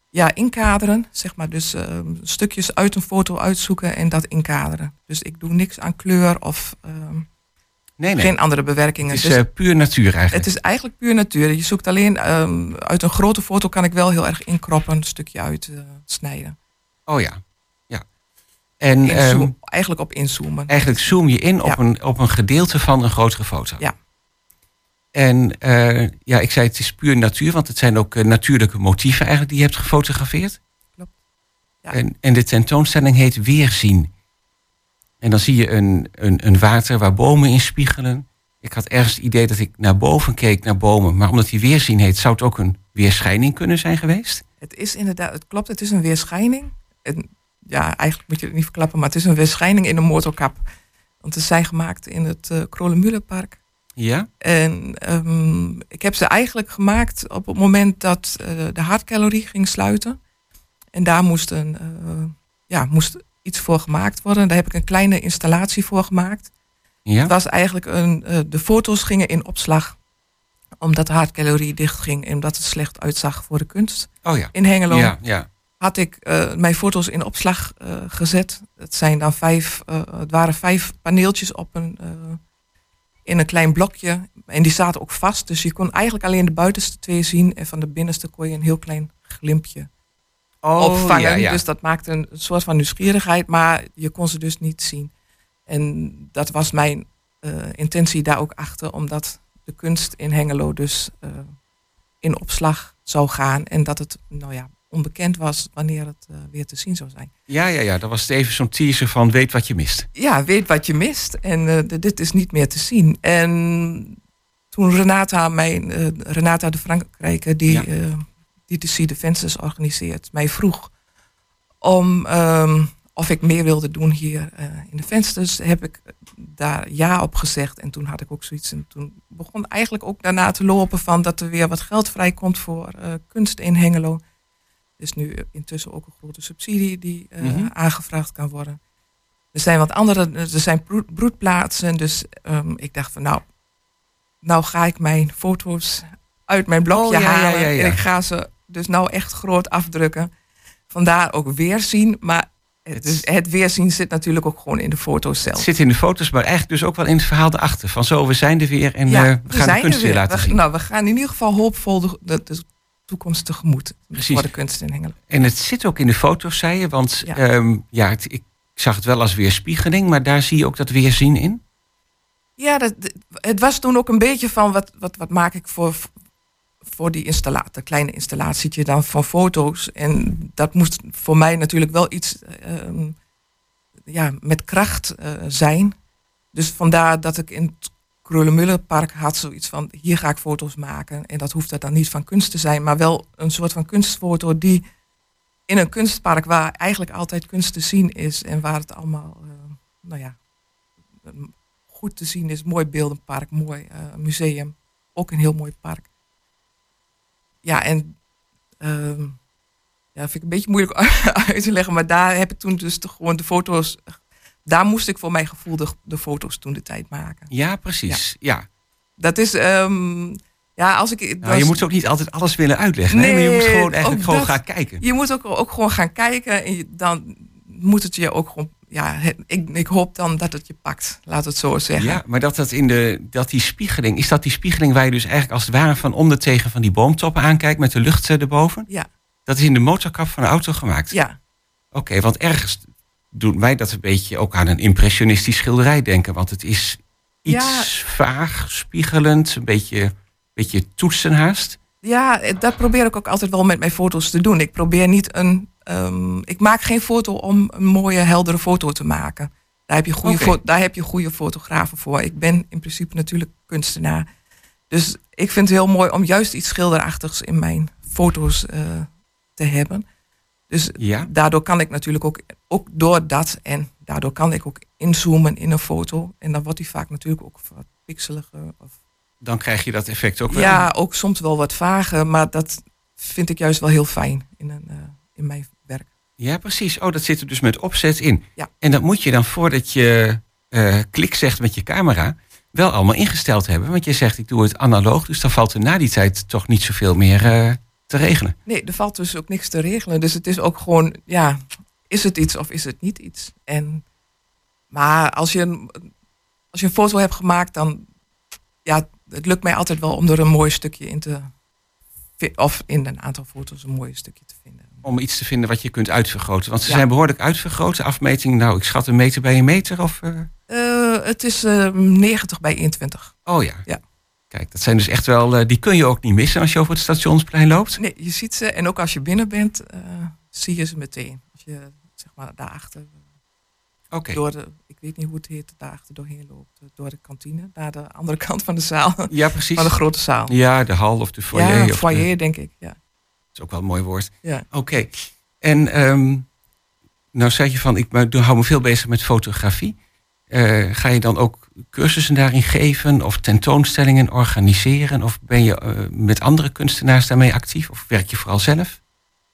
ja, inkaderen. Zeg maar, dus ehm, stukjes uit een foto uitzoeken en dat inkaderen. Dus ik doe niks aan kleur of Nee, nee. geen andere bewerkingen. Het is Dus eh, puur natuur eigenlijk. het is eigenlijk puur natuur. Je zoekt alleen uit een grote foto kan ik wel heel erg inkroppen, een stukje uit eh, snijden. Oh ja, ja. En Inzoom- eigenlijk op inzoomen. eigenlijk zoom je in op, een, op een gedeelte van een grotere foto. Ja. En eh, ja, ik zei het is puur natuur, want het zijn ook eh, natuurlijke motieven eigenlijk die je hebt gefotografeerd. Klopt. Ja. En, en de tentoonstelling heet Weerzien. En dan zie je een, een, een water waar bomen in spiegelen. Ik had ergens het idee dat ik naar boven keek, naar bomen. Maar omdat die Weerzien heet, zou het ook een weerschijning kunnen zijn geweest? Het is inderdaad, het klopt, het is een weerschijning. En, ja, eigenlijk moet je het niet verklappen, maar het is een weerschijning in een motorkap. Want ze zijn gemaakt in het uh, Krolemühlenpark. Ja? En ehm, ik heb ze eigenlijk gemaakt op het moment dat eh, de hartcalorie ging sluiten. En daar moest, een, eh, ja, moest iets voor gemaakt worden. Daar heb ik een kleine installatie voor gemaakt. Ja? Het was eigenlijk een, eh, de foto's gingen in opslag. Omdat de hartcalorie dicht ging en omdat het slecht uitzag voor de kunst. Oh ja. In Hengelo Ja, ja. had ik mijn foto's in opslag gezet. Het, zijn dan vijf, het waren vijf paneeltjes op een, in een klein blokje. En die zaten ook vast. Dus je kon eigenlijk alleen de buitenste twee zien. En van de binnenste kon je een heel klein glimpje Oh, opvangen. ja, ja. Dus dat maakte een soort van nieuwsgierigheid. Maar je kon ze dus niet zien. En dat was mijn eh, intentie daar ook achter. Omdat de kunst in Hengelo dus eh, in opslag zou gaan. En dat het, nou ja, onbekend was wanneer het eh, weer te zien zou zijn. Ja, ja, ja. Dat was het even zo'n teaser van weet wat je mist. Ja, weet wat je mist. En eh, dit is niet meer te zien. En toen Renata, mijn, eh, Renata de Frankrijker, die, Ja. die de See the Fences organiseert, mij vroeg om ehm, of ik meer wilde doen hier in de vensters, heb ik daar ja op gezegd. En toen had ik ook zoiets. En toen begon eigenlijk ook daarna te lopen van dat er weer wat geld vrijkomt voor kunst in Hengelo. Is nu intussen ook een grote subsidie die eh, Mhm. aangevraagd kan worden. Er zijn wat andere, er zijn broed- broedplaatsen. Dus ehm, ik dacht van nou, nou ga ik mijn foto's uit mijn blokje Oh, ja, halen. ja, ja. En ik ga ze dus nou echt groot afdrukken. Vandaar ook weerzien. Maar het, dus het weerzien zit natuurlijk ook gewoon in de foto's zelf. Het zit in de foto's, maar eigenlijk dus ook wel in het verhaal erachter. Van zo, we zijn er weer en eh, we gaan de kunst er weer laten We- zien. Nou, we gaan in ieder geval hoopvol de, de, de toekomst tegemoet. Precies. Voor de kunst in Hengelo. En het zit ook in de foto's, zei je. Want Ja. ja, ja het, ik zag het wel als weerspiegeling, maar daar zie je ook dat weerzien in. Ja, dat, het was toen ook een beetje van wat, wat, wat maak ik voor, voor die installatie, kleine installatietje dan van foto's. En dat moest voor mij natuurlijk wel iets ehm, ja, met kracht eh, zijn. Dus vandaar dat ik in het Krullenmullenpark had zoiets van, hier ga ik foto's maken. En dat hoeft dan niet van kunst te zijn, maar wel een soort van kunstfoto die in een kunstpark waar eigenlijk altijd kunst te zien is en waar het allemaal, eh, nou ja, goed te zien is. Mooi beeldenpark, mooi eh, museum, ook een heel mooi park. Ja, en ehm, ja, vind ik een beetje moeilijk [LAUGHS] uit te leggen, maar daar heb ik toen dus gewoon de foto's, daar moest ik voor mijn gevoel de, de foto's toen de tijd maken. Ja, precies. Ja. Dat is, ehm, ja, als ik. Nou, je moet ook niet altijd alles willen uitleggen. Nee, maar je moet gewoon eigenlijk gewoon dat- gaan kijken. Je moet ook, ook gewoon gaan kijken en je- dan moet het je ook gewoon. Ja, ik, ik hoop dan dat het je pakt, laat het zo zeggen. Ja, maar dat, dat, in de, dat die spiegeling, is dat die spiegeling waar je dus eigenlijk als het ware van onder tegen van die boomtoppen aankijkt met de lucht eh, erboven? Ja. Dat is in de motorkap van de auto gemaakt? Ja. Oké, want ergens doet mij dat een beetje ook aan een impressionistisch schilderij denken. Want het is iets vaag, spiegelend, een beetje, beetje toetsenhaast. Ja, dat probeer ik ook altijd wel met mijn foto's te doen. Ik probeer niet een. ehm, ik maak geen foto om een mooie, heldere foto te maken. Daar heb, je goede fo- daar heb je goede fotografen voor. Ik ben in principe natuurlijk kunstenaar. Dus ik vind het heel mooi om juist iets schilderachtigs in mijn foto's eh, te hebben. Dus Ja. daardoor kan ik natuurlijk ook, ook door dat en daardoor kan ik ook inzoomen in een foto. En dan wordt die vaak natuurlijk ook wat pixeliger. Of Dan krijg je dat effect ook wel. ja, ook soms wel wat vager, maar dat vind ik juist wel heel fijn in, een, eh, in mijn werk. Ja, precies. Oh, dat zit er dus met opzet in. Ja. En dat moet je dan voordat je eh, klik zegt met je camera wel allemaal ingesteld hebben. Want je zegt ik doe het analoog, dus dan valt er na die tijd toch niet zoveel meer eh, te regelen. Nee, er valt dus ook niks te regelen. Dus het is ook gewoon, ja, is het iets of is het niet iets? En, maar als je, een, als je een foto hebt gemaakt, dan, ja, het lukt mij altijd wel om er een mooi stukje in te, of in een aantal foto's een mooi stukje te vinden. Om iets te vinden wat je kunt uitvergroten. Want ze Ja. zijn behoorlijk uitvergroot. Afmeting, nou, ik schat een meter bij een meter. Of, eh, Eh, het is eh 90 bij 21. Oh ja. Ja. Kijk, dat zijn dus echt wel, eh, die kun je ook niet missen als je over het stationsplein loopt. Nee, je ziet ze en ook als je binnen bent, eh, zie je ze meteen. Als je zeg maar daarachter, Oké. door de, ik weet niet hoe het heet, daarachter doorheen loopt, eh, door de kantine, naar de andere [LAUGHS] kant van de zaal. Ja, precies. Van de grote zaal. Ja, de hal of de foyer. Ja, de- foyer denk ik. Ja. Dat is ook wel een mooi woord. Ja. Oké. En ehm, nou zei je van, ik hou me veel bezig met fotografie. Eh, ga je dan ook cursussen daarin geven of tentoonstellingen organiseren? Of ben je eh, met andere kunstenaars daarmee actief? Of werk je vooral zelf?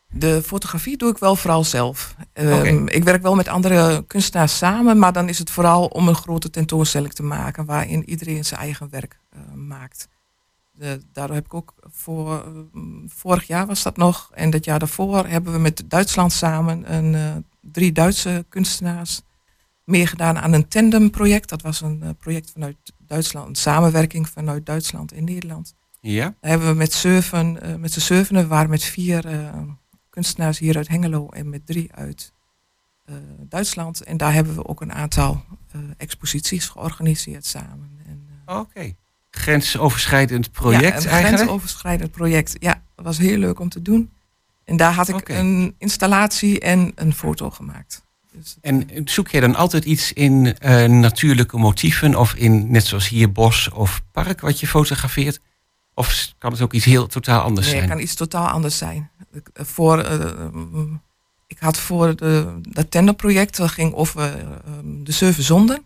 De fotografie doe ik wel vooral zelf. Ehm. Ik werk wel met andere kunstenaars samen, maar dan is het vooral om een grote tentoonstelling te maken waarin iedereen zijn eigen werk eh, maakt. De, daardoor heb ik ook voor, vorig jaar was dat nog en dat jaar daarvoor hebben we met Duitsland samen een, drie Duitse kunstenaars meegedaan aan een tandemproject. Dat was een eh, project vanuit Duitsland, een samenwerking vanuit Duitsland en Nederland. Ja? Daar hebben we met zeven, eh, met z'n zevenen, waren met vier eh, kunstenaars hier uit Hengelo en met drie uit Duitsland. En daar hebben we ook een aantal exposities georganiseerd samen. En, Oké. Grensoverschrijdend project ja, een eigenlijk? grensoverschrijdend project. Ja, dat was heel leuk om te doen. En daar had ik een installatie en een foto gemaakt. En zoek jij dan altijd iets in eh, natuurlijke motieven of in, net zoals hier, bos of park wat je fotografeert? Of kan het ook iets heel totaal anders nee, zijn? het kan iets totaal anders zijn. Ik, eh, voor, eh, ik had voor de, dat tenderproject, dat ging over eh, de zeven zonden.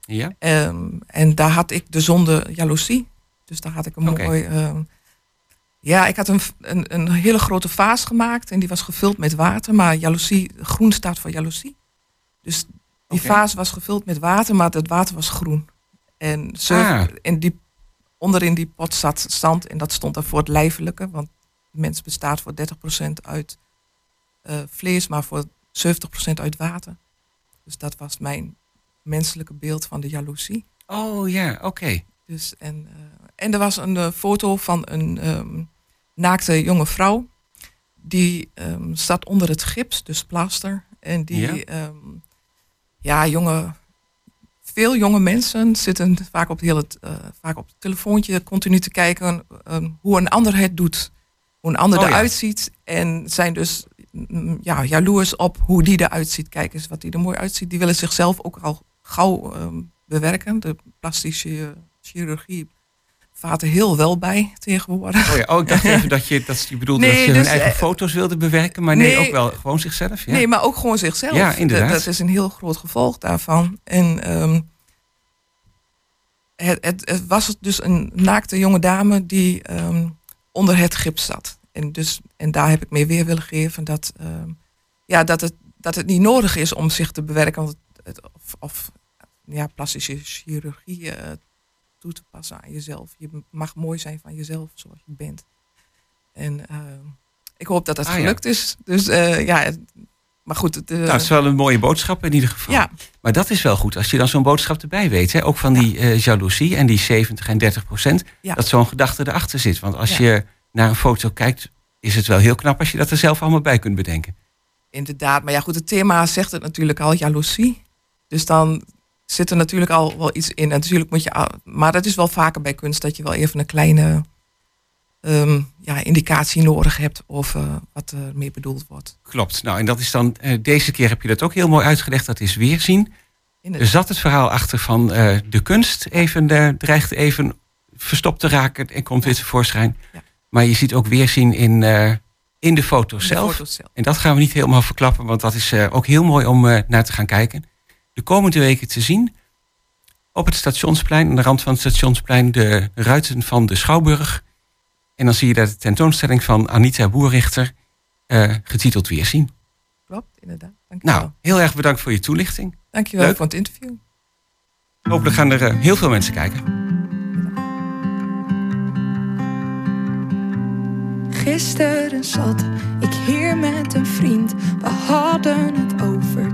Ja? Ehm, en daar had ik de zonde jaloezie. Dus daar had ik een mooi... ja, ik had een, een, een hele grote vaas gemaakt en die was gevuld met water. Maar jaloezie, groen staat voor jaloezie. Dus die vaas was gevuld met water, maar het water was groen. En, zeven- Ah. en die, onderin die pot zat zand en dat stond dan voor het lijfelijke. Want de mens bestaat voor 30% uit eh, vlees, maar voor 70% uit water. Dus dat was mijn menselijke beeld van de jaloezie. Oh ja, oké. Dus, en, eh, en er was een eh, foto van een ehm, naakte jonge vrouw. Die ehm, zat onder het gips, dus plaster. En die, Ja. ja, ja jonge, veel jonge mensen zitten vaak op, heel het, eh, vaak op het telefoontje continu te kijken ehm, hoe een ander het doet. Hoe een ander Oh ja. eruit ziet. En zijn dus mm, ja, jaloers op hoe die eruit ziet. Kijk eens wat die er mooi uitziet. Die willen zichzelf ook al gauw ehm, bewerken. De plastische chirurgie vaart er heel wel bij tegenwoordig. Oh ja, oh, ik dacht [LAUGHS] even dat je, dat je bedoelde Nee, dat je hun dus, eigen eh, foto's wilde bewerken. Maar nee, nee. ook wel gewoon zichzelf. Ja. Nee, maar ook gewoon zichzelf. Ja, inderdaad. Dat, dat is een heel groot gevolg daarvan. En ehm, het, het, het was dus een naakte jonge dame die ehm, onder het gips zat. En, dus, en daar heb ik mee weer willen geven dat, ehm, ja, dat, het, dat het niet nodig is om zich te bewerken. Want het, het- of, of ja, plastische chirurgie eh, toe te passen aan jezelf. Je mag mooi zijn van jezelf zoals je bent. En ehm, ik hoop dat het Ah, ja. gelukt is. Dus eh, ja, maar goed. Het, eh, Nou, het is wel een mooie boodschap in ieder geval. Ja. Maar dat is wel goed als je dan zo'n boodschap erbij weet. Hè? Ook van die eh, jaloezie en die 70 en 30 procent. Ja. Dat zo'n gedachte erachter zit. Want als je naar een foto kijkt, is het wel heel knap als je dat er zelf allemaal bij kunt bedenken. Inderdaad, maar ja goed, het thema zegt het natuurlijk al, jaloezie. Dus dan zit er natuurlijk al wel iets in. En natuurlijk moet je, maar dat is wel vaker bij kunst dat je wel even een kleine ehm, ja, indicatie nodig hebt of eh, wat er mee bedoeld wordt. Klopt. Nou, en dat is dan, eh, deze keer heb je dat ook heel mooi uitgelegd. Dat is weerzien. Er zat het verhaal achter van eh, de kunst even, eh, dreigt even verstopt te raken en komt weer tevoorschijn. Maar je ziet ook weerzien in, eh, in de foto In de zelf. foto's zelf. En dat gaan we niet helemaal verklappen, want dat is eh, ook heel mooi om eh, naar te gaan kijken. De komende weken te zien op het stationsplein, aan de rand van het stationsplein, de ruiten van de Schouwburg. En dan zie je daar de tentoonstelling van Anita Boerrichter, eh, getiteld Weerzien. Klopt, inderdaad. Dankjewel. Nou, heel erg bedankt voor je toelichting. Dankjewel leuk. voor het interview. Hopelijk gaan er eh, heel veel mensen kijken. Gisteren zat ik hier met een vriend. We hadden het over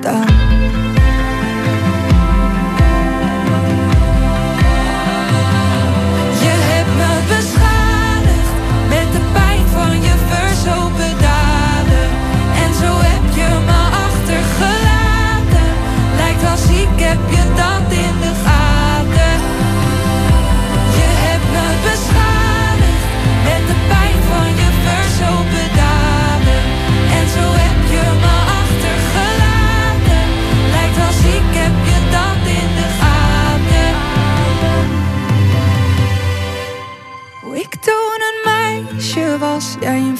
Je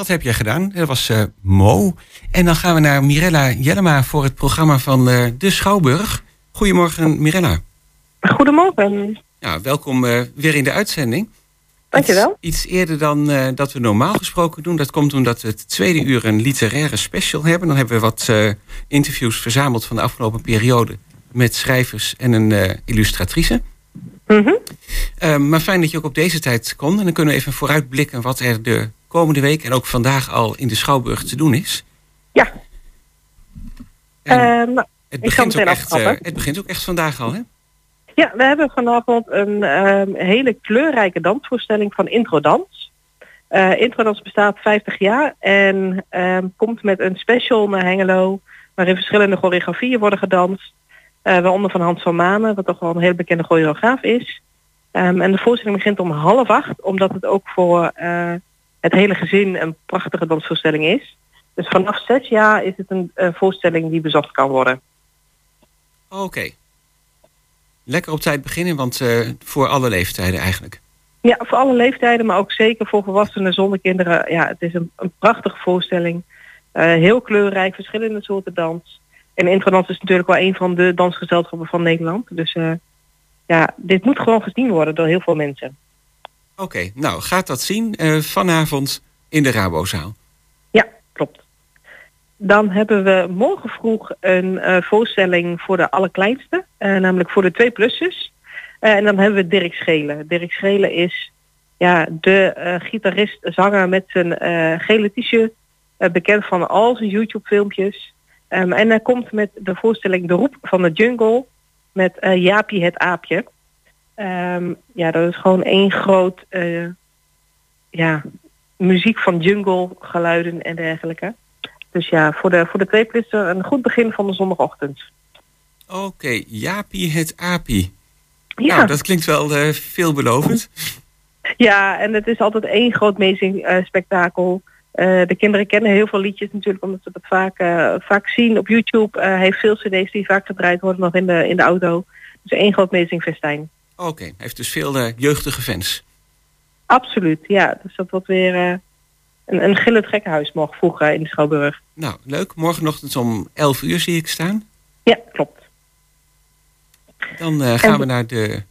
Dat heb jij gedaan. Dat was eh, Mo. En dan gaan we naar Mirella Jellema voor het programma van eh, De Schouwburg. Goedemorgen, Mirella. Goedemorgen. Ja, welkom eh, weer in de uitzending. Dankjewel. Iets, iets eerder dan dat we normaal gesproken doen. Dat komt omdat we het tweede uur een literaire special hebben. Dan hebben we wat interviews verzameld van de afgelopen periode... met schrijvers en een illustratrice. Eh, maar fijn dat je ook op deze tijd kon. En dan kunnen we even vooruitblikken wat er de komende week... en ook vandaag al in de Schouwburg te doen is. Ja. Ehm, nou, het, begint ook echt, eh, het begint ook echt vandaag al, hè? Ja, we hebben vanavond een ehm, hele kleurrijke dansvoorstelling van Introdans. Eh Introdans bestaat 50 jaar en ehm, komt met een special naar Hengelo... waarin verschillende choreografieën worden gedanst. eh, waaronder van Hans van Manen, wat toch wel een heel bekende choreograaf is. En de voorstelling begint om half acht, omdat het ook voor het hele gezin een prachtige dansvoorstelling is. Dus vanaf zes jaar is het een eh, voorstelling die bezocht kan worden. Oké. Lekker op tijd beginnen, want eh, voor alle leeftijden eigenlijk. Ja, voor alle leeftijden, maar ook zeker voor volwassenen zonder kinderen. Ja, het is een, een prachtige voorstelling. Eh, heel kleurrijk, verschillende soorten dans. En Introdans is natuurlijk wel een van de dansgezelschappen van Nederland. Dus ja, dit moet gewoon gezien worden door heel veel mensen. Oké, nou, gaat dat zien eh, vanavond in de Rabozaal. Ja, klopt. Dan hebben we morgen vroeg een eh, voorstelling voor de allerkleinste, eh, namelijk voor de twee plussers. En dan hebben we Dirk Schelen. Dirk Schelen is ja, de gitarist, zanger met zijn gele t-shirt, bekend van al zijn YouTube-filmpjes. Ehm, en hij komt met de voorstelling De Roep van de Jungle met Jaapie het Aapje. Ehm, ja, dat is gewoon één groot eh, ja, muziek van jungle, geluiden en dergelijke. Dus ja, voor de, voor de plusser een goed begin van de zondagochtend. Oké, Jaapie het Apie. Ja. Nou, dat klinkt wel eh, veelbelovend. Ja, en het is altijd één groot amazing eh, spektakel. De kinderen kennen heel veel liedjes natuurlijk, omdat ze dat vaak, vaak zien op YouTube. Hij heeft veel cd's die vaak gedraaid worden nog in de, in de auto. Dus één groot amazing Oké, hij heeft dus veel eh, jeugdige fans. Absoluut, ja. Dus dat wordt weer eh, een, een gillend gekkenhuis morgen vroeg eh, in de Schouwburg. Nou, leuk. Morgenochtend om 11 uur zie ik staan. Ja, klopt. Dan eh, gaan En- we naar de...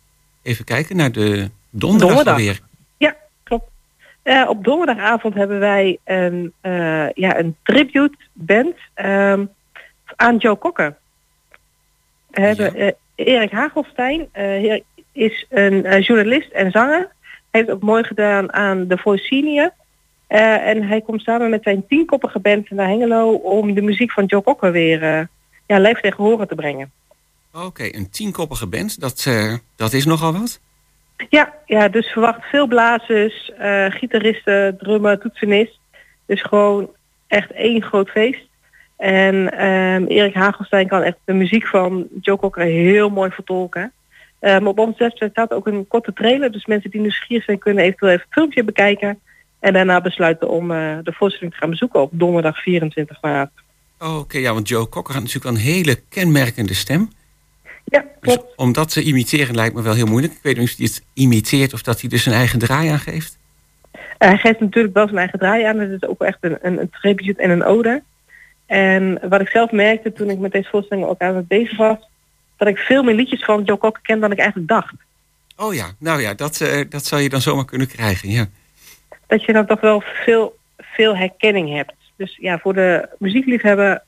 Even kijken, naar de donderdag, Donderdag. alweer. Ja, klopt. Op donderdagavond hebben wij een, eh, ja, een tribute band ehm, aan Joe Cocker. We hebben eh, Erik Hagelstein, is een eh, journalist en zanger. Hij heeft ook mooi gedaan aan The Voice Senior. Eh, en hij komt samen met zijn tienkoppige band naar Hengelo om de muziek van Joe Cocker weer eh, ja, live tegen horen te brengen. Oké, een tienkoppige band, dat, eh, dat is nogal wat. Ja, ja, dus verwacht veel blazers, gitaristen, drummer, toetsenist. Dus gewoon echt één groot feest. En ehm, Erik Hagelstein kan echt de muziek van Joe Cocker heel mooi vertolken. Ehm, op onze website staat ook een korte trailer. Dus mensen die nieuwsgierig zijn kunnen eventueel even het filmpje bekijken. En daarna besluiten om eh, de voorstelling te gaan bezoeken op donderdag 24 maart. Oké, ja, want Joe Cocker had natuurlijk een hele kenmerkende stem. Ja, Dus om dat te imiteren lijkt me wel heel moeilijk. Ik weet niet of hij het imiteert of dat hij dus zijn eigen draai aangeeft. Eh, hij geeft natuurlijk wel zijn eigen draai aan. Het is ook echt een, een, een tribute en een ode. En wat ik zelf merkte toen ik met deze voorstelling ook aan het bezig was, dat ik veel meer liedjes van Joe Cocker ken dan ik eigenlijk dacht. Oh ja, nou ja, dat, eh, dat zou je dan zomaar kunnen krijgen, ja. Dat je dan toch wel veel, veel herkenning hebt. Dus ja, voor de muziekliefhebber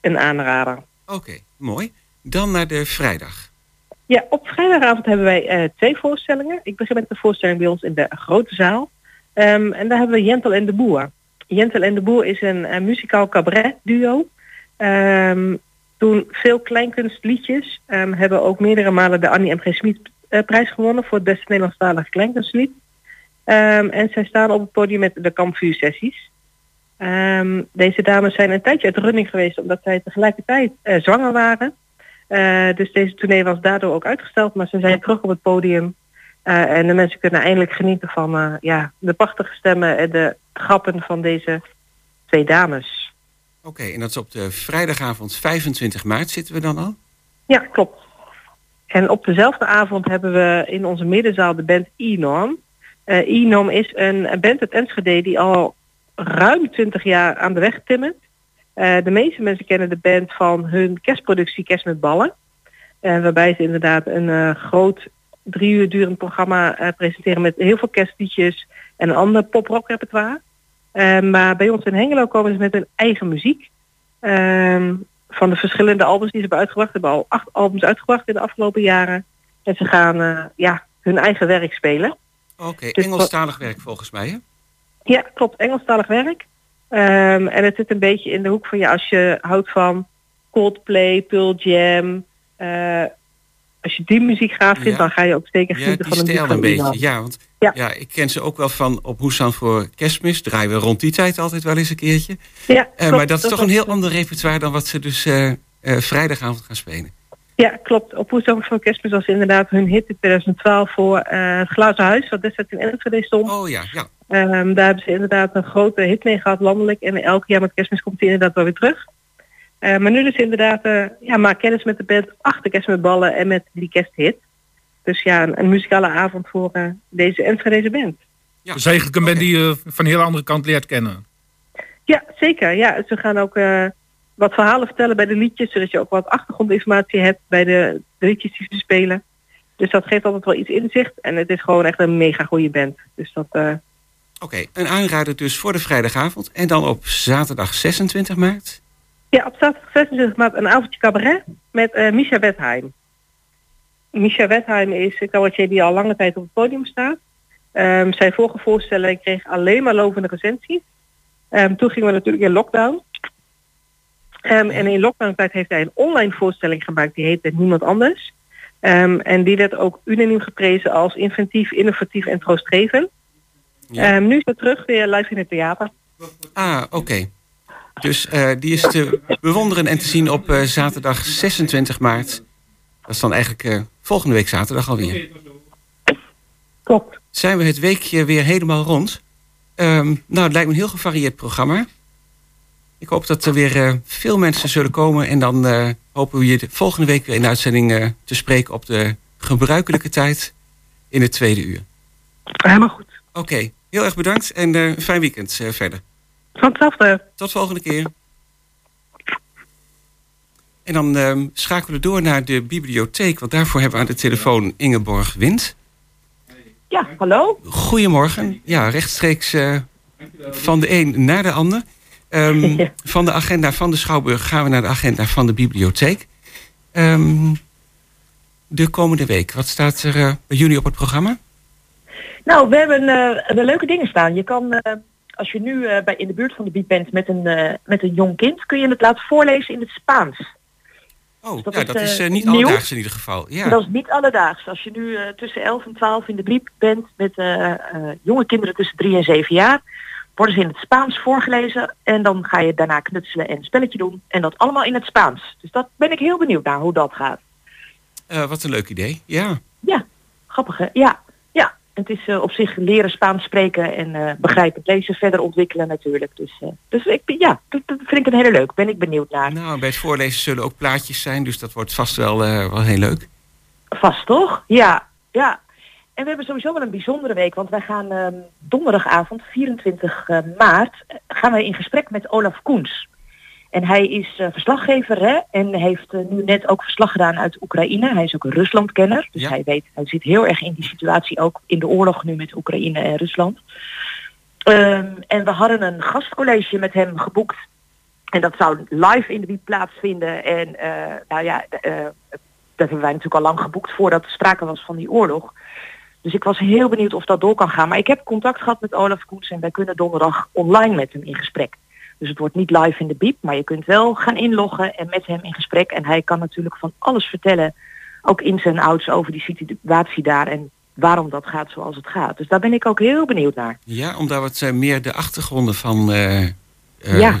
een aanrader. Oké, mooi. Dan naar de vrijdag. Ja, op vrijdagavond hebben wij eh, twee voorstellingen. Ik begin met de voorstelling bij ons in de grote zaal. Ehm, en daar hebben we Jentel en de Boer. Jentel en de Boer is een eh, muzikaal cabaret duo. Ehm doen veel kleinkunstliedjes. Ehm, hebben ook meerdere malen de Annie M. G. Smit eh, prijs gewonnen voor het beste Nederlandstalige kleinkunstlied. Ehm, en zij staan op het podium met de kampvuursessies. Ehm, deze dames zijn een tijdje uit de running geweest omdat zij tegelijkertijd eh, zwanger waren. Eh, dus deze tournee was daardoor ook uitgesteld, maar ze zijn terug op het podium. En de mensen kunnen eindelijk genieten van ja, de prachtige stemmen en de grappen van deze twee dames. Oké, en dat is op de vrijdagavond 25 maart zitten we dan al? Ja, klopt. En op dezelfde avond hebben we in onze middenzaal de band E-Norm. Eh E-Norm is een, band uit Enschede die al ruim 20 jaar aan de weg timmert. Eh, de meeste mensen kennen de band van hun kerstproductie Kerst met Ballen. Eh, waarbij ze inderdaad een groot drie uur durend programma presenteren met heel veel kerstliedjes en een ander pop-rock repertoire. Eh, maar bij ons in Hengelo komen ze met hun eigen muziek. Ehm, van de verschillende albums die ze hebben uitgebracht. Ze hebben al acht albums uitgebracht in de afgelopen jaren. En ze gaan eh, ja, hun eigen werk spelen. Oké, Dus Engelstalig werk volgens mij, hè? Ja, klopt. Engelstalig werk. Ehm, en het zit een beetje in de hoek van ja, als je houdt van Coldplay, Pearl Jam. eh, als je die muziek gaaf vindt, Ja. dan ga je ook zeker genieten van de muziek stijl een beetje. Ja, want ja. ik ken ze ook wel van op Hoesan voor kerstmis. Draaien we rond die tijd altijd wel eens een keertje. Ja, Eh, klopt. maar dat is toch een heel ander repertoire dan wat ze dus eh, eh, vrijdagavond gaan spelen. Ja, klopt. Op Woensdag voor Kerstmis was inderdaad hun hit in 2012 voor het Glazen Huis, wat destijds in Enschede stond. Oh ja, ja. Ehm, daar hebben ze inderdaad een grote hit mee gehad landelijk. En elk jaar met kerstmis komt hij inderdaad wel weer terug. Eh, maar nu dus inderdaad, eh, ja, maak kennis met de band achter kerst met ballen en met die kersthit. Dus ja, een, een muzikale avond voor eh, deze Enschedeze band. Dat is eigenlijk een band die je van een hele andere kant leert kennen. Ja, zeker. Ja, ze gaan ook eh, wat verhalen vertellen bij de liedjes, zodat je ook wat achtergrondinformatie hebt bij de, de liedjes die ze spelen. Dus dat geeft altijd wel iets inzicht. En het is gewoon echt een mega goede band. Dus dat, eh, Oké, een aanrader dus voor de vrijdagavond. En dan op zaterdag 26 maart. Ja, op zaterdag 26 maart een avondje cabaret met eh Misha Wethheim. Misha Wethheim is een cabaretier die al lange tijd op het podium staat. Ehm, zijn vorige voorstelling kreeg alleen maar lovende recensies. Ehm, toen gingen we natuurlijk in lockdown. Ehm, en in lockdown-tijd heeft hij een online voorstelling gemaakt die heette Niemand Anders. En die werd ook unaniem geprezen als inventief, innovatief en troostgevend. Nu is hij terug weer live in het theater. Ah, oké. Dus eh, die is te bewonderen en te zien op eh, zaterdag 26 maart. Dat is dan eigenlijk eh, volgende week zaterdag alweer. Klopt. Zijn we het weekje weer helemaal rond? Ehm, nou, het lijkt me een heel gevarieerd programma. Ik hoop dat er weer veel mensen zullen komen. En dan hopen we je de volgende week weer in de uitzending te spreken op de gebruikelijke tijd in het tweede uur. Helemaal goed. Oké, heel erg bedankt en een fijn weekend verder. Van hetzelfde. Tot volgende keer. En dan ehm, schakelen we door naar de bibliotheek, want daarvoor hebben we aan de telefoon Ingeborg Wind. Ja, hallo. Goedemorgen. Ja, rechtstreeks eh, van de een naar de ander. Ehm, [LAUGHS] Van de agenda van de Schouwburg gaan we naar de agenda van de bibliotheek. Ehm, de komende week, wat staat er eh, bij jullie op het programma? Nou, we hebben eh, leuke dingen staan. Je kan, als je nu eh, bij, in de buurt van de biep bent met een, eh, met een jong kind, kun je het laten voorlezen in het Spaans. Oh, dat ja, is, dat is eh, niet nieuw. alledaags in ieder geval. Ja. Dat is niet alledaags. Als je nu tussen 11 en 12 in de biep bent met jonge kinderen tussen 3 en 7 jaar, worden ze in het Spaans voorgelezen en dan ga je daarna knutselen en een spelletje doen. En dat allemaal in het Spaans. Dus dat ben ik heel benieuwd naar hoe dat gaat. Wat een leuk idee. Ja. Ja, grappig hè? Ja. Het is eh, op zich leren Spaans spreken en eh begrijpend lezen verder ontwikkelen natuurlijk. Dus, eh, dus ik, ja, dat, dat vind ik een hele leuk. Ben ik benieuwd naar. Nou, bij het voorlezen zullen ook plaatjes zijn, dus dat wordt vast wel, wel heel leuk. Vast toch? Ja, ja. En we hebben sowieso wel een bijzondere week, want wij gaan ehm, donderdagavond, 24 eh, maart, gaan wij in gesprek met Olaf Koens. En hij is eh, verslaggever hè, en heeft eh, nu net ook verslag gedaan uit Oekraïne. Hij is ook een Ruslandkenner, dus hij weet, hij zit heel erg in die situatie ook in de oorlog nu met Oekraïne en Rusland. Ehm, en we hadden een gastcollege met hem geboekt. En dat zou live in de wiep plaatsvinden. En eh, nou ja, dat hebben wij natuurlijk al lang geboekt voordat er sprake was van die oorlog. Dus ik was heel benieuwd of dat door kan gaan. Maar ik heb contact gehad met Olaf Koens en wij kunnen donderdag online met hem in gesprek. Dus het wordt niet live in de biep, maar je kunt wel gaan inloggen en met hem in gesprek. En hij kan natuurlijk van alles vertellen, ook in zijn ouds over die situatie daar en waarom dat gaat zoals het gaat. Dus daar ben ik ook heel benieuwd naar. Ja, om daar wat eh, meer de achtergronden van eh, eh, Ja.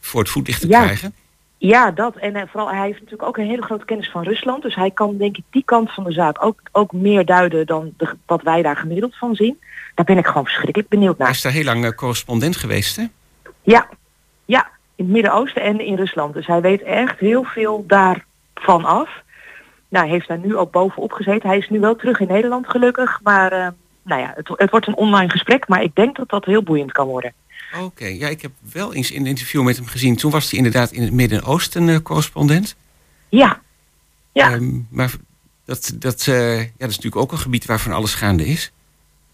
voor het voetlicht te Ja. krijgen. Ja, dat. En vooral hij heeft natuurlijk ook een hele grote kennis van Rusland. Dus hij kan denk ik die kant van de zaak ook, ook meer duiden dan de, wat wij daar gemiddeld van zien. Daar ben ik gewoon verschrikkelijk benieuwd Hij naar. is daar heel lang correspondent geweest, hè? Ja, ja, in het Midden-Oosten en in Rusland. Dus hij weet echt heel veel daarvan af. Nou, hij heeft daar nu ook bovenop gezeten. Hij is nu wel terug in Nederland gelukkig. Maar eh, nou ja, het, het wordt een online gesprek. Maar ik denk dat dat heel boeiend kan worden. Oké, ja, ik heb wel eens een interview met hem gezien. Toen was hij inderdaad in het Midden-Oosten eh, correspondent. Ja. Ja. Ehm, maar dat, dat, eh, ja, dat is natuurlijk ook een gebied waar van alles gaande is.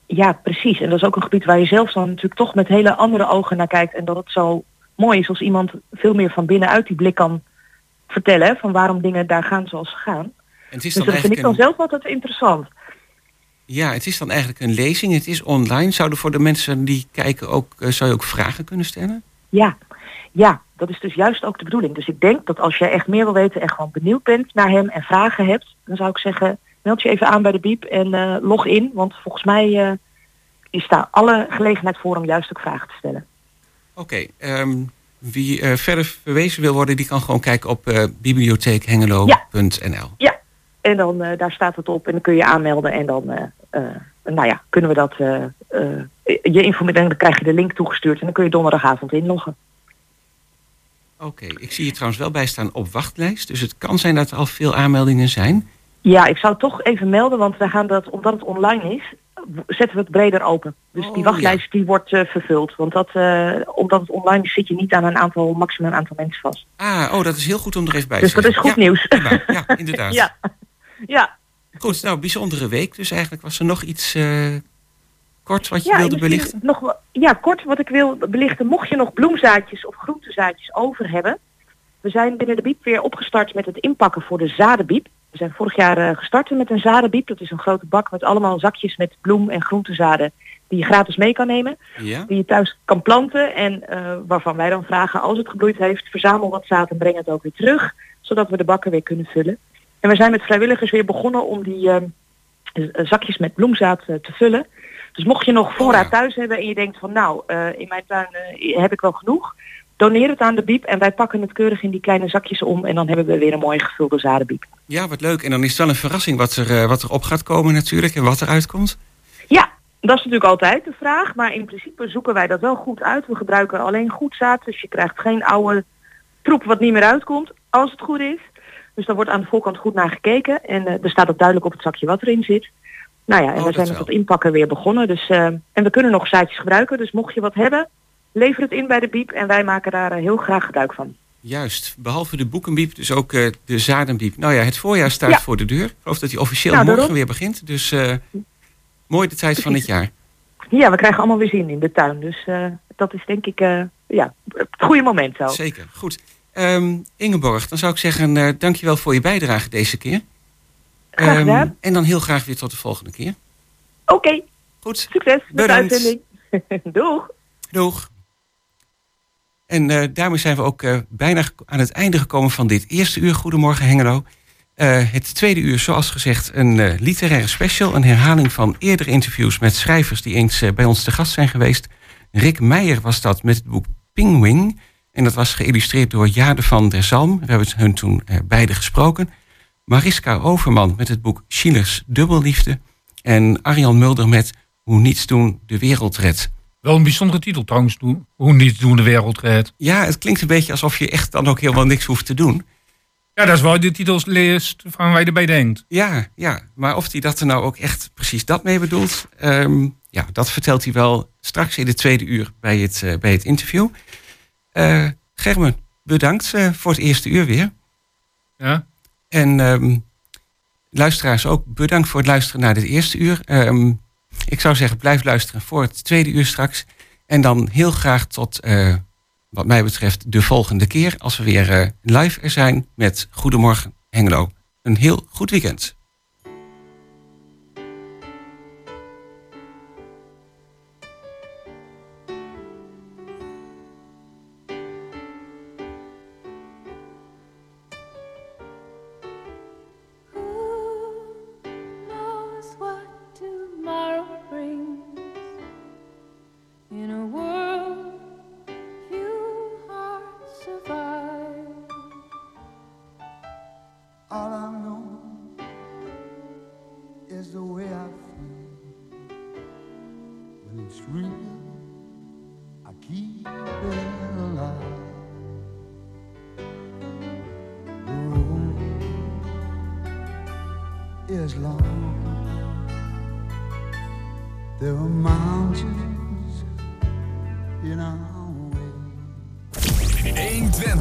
Ja, precies. En dat is ook een gebied waar je zelf dan natuurlijk toch met hele andere ogen naar kijkt. En dat het zo mooi is als iemand veel meer van binnenuit die blik kan vertellen. Van waarom dingen daar gaan zoals ze gaan. En het is Dus dan dat vind ik dan een, zelf altijd interessant. ja, het is dan eigenlijk een lezing. Het is online. Zouden voor de mensen die kijken ook, eh, zou je ook vragen kunnen stellen? Ja, ja, dat is dus juist ook de bedoeling. Dus ik denk dat als jij echt meer wil weten en gewoon benieuwd bent naar hem en vragen hebt, dan zou ik zeggen, meld je even aan bij de Biep en eh, log in. Want volgens mij eh, is daar alle gelegenheid voor om juist ook vragen te stellen. Oké, ehm, wie eh, verder verwezen wil worden, die kan gewoon kijken op eh bibliotheekhengelo.nl. Ja, en dan eh, daar staat het op en dan kun je aanmelden en dan, nou ja, kunnen we dat je informeren en dan krijg je de link toegestuurd en dan kun je donderdagavond inloggen. Oké, ik zie je trouwens wel bij staan op wachtlijst. Dus het kan zijn dat er al veel aanmeldingen zijn. Ja, ik zou toch even melden, want wij gaan dat, omdat het online is, zetten we het breder open. Dus die wachtlijst die wordt eh, vervuld. Want dat, eh, omdat het online is, zit je niet aan een aantal, maximum aantal mensen vast. Ah, oh, dat is heel goed om er even bij Dus te dat is goed nieuws. Ja, prima. ja, inderdaad. [LAUGHS] Ja. ja. Goed, nou, bijzondere week. Dus eigenlijk was er nog iets eh, kort wat je Ja, wilde belichten. Nog, ja, kort wat ik wil belichten. Mocht je nog bloemzaadjes of groentezaadjes over hebben. We zijn binnen de biep weer opgestart met het inpakken voor de zadenbiep. We zijn vorig jaar eh, gestart met een zadenbiep. Dat is een grote bak met allemaal zakjes met bloem- en groentezaden die je gratis mee kan nemen. Ja? Die je thuis kan planten en eh, waarvan wij dan vragen als het gebloeid heeft, verzamel wat zaad en breng het ook weer terug. Zodat we de bakken weer kunnen vullen. En we zijn met vrijwilligers weer begonnen om die eh, eh, zakjes met bloemzaad eh, te vullen. Dus mocht je nog voorraad thuis hebben en je denkt van nou, in mijn tuin heb ik wel genoeg. Doneer het aan de biep en wij pakken het keurig in die kleine zakjes om. En dan hebben we weer een mooie gevulde zadenbiep. Ja, wat leuk. En dan is het wel een verrassing wat er, eh, wat er op gaat komen natuurlijk en wat eruit komt. Ja, dat is natuurlijk altijd de vraag. Maar in principe zoeken wij dat wel goed uit. We gebruiken alleen goed zaad. Dus je krijgt geen oude troep wat niet meer uitkomt. Als het goed is. Dus daar wordt aan de voorkant goed naar gekeken. En eh, er staat ook duidelijk op het zakje wat erin zit. Nou ja, en Oh, we zijn met dat inpakken weer begonnen. Dus, eh, en we kunnen nog zaadjes gebruiken. Dus mocht je wat hebben, lever het in bij de biep. En wij maken daar eh, heel graag gebruik van. Juist, behalve de boekenbiep, dus ook eh, de zadenbiep. Nou ja, het voorjaar staat Ja. voor de deur. Ik geloof dat hij officieel Nou, morgen weer begint. Dus eh, mooi de tijd van het jaar. Ja, we krijgen allemaal weer zin in de tuin. Dus dat is denk ik ja, het goede moment zo. Zeker, goed. Ehm, Ingeborg, dan zou ik zeggen, dankjewel voor je bijdrage deze keer. Graag Ehm, gedaan. en dan heel graag weer tot de volgende keer. Oké. Goed. Succes met Bedankt. de uitzending. [LAUGHS] Doeg. Doeg. En eh, daarmee zijn we ook eh, bijna aan het einde gekomen van dit eerste uur. Goedemorgen Hengelo. Eh, het tweede uur, zoals gezegd, een literaire special. Een herhaling van eerdere interviews met schrijvers die eens bij ons te gast zijn geweest. Rick Meijer was dat met het boek Pingwing. En dat was geïllustreerd door Jade van der Zalm. We hebben hun toen beide gesproken. Mariska Overman met het boek Schillers Dubbelliefde. En Arjan Mulder met Hoe niets doen de wereld redt. Wel een bijzondere titel trouwens, hoe- hoe niet doen de wereld redt. Ja, het klinkt een beetje alsof je echt dan ook helemaal niks hoeft te doen. Ja, dat is waar je de titels leest van waar je erbij denkt. Ja, ja, maar of hij dat er nou ook echt precies dat mee bedoelt, ehm, ja, dat vertelt hij wel straks in de tweede uur bij het, eh, bij het interview. Eh Germen, bedankt eh, voor het eerste uur weer. Ja. En ehm, luisteraars ook bedankt voor het luisteren naar dit eerste uur. Ehm, ik zou zeggen, blijf luisteren voor het tweede uur straks. En dan heel graag tot, eh, wat mij betreft, de volgende keer. Als we weer eh, live er zijn met Goedemorgen Hengelo. Een heel goed weekend.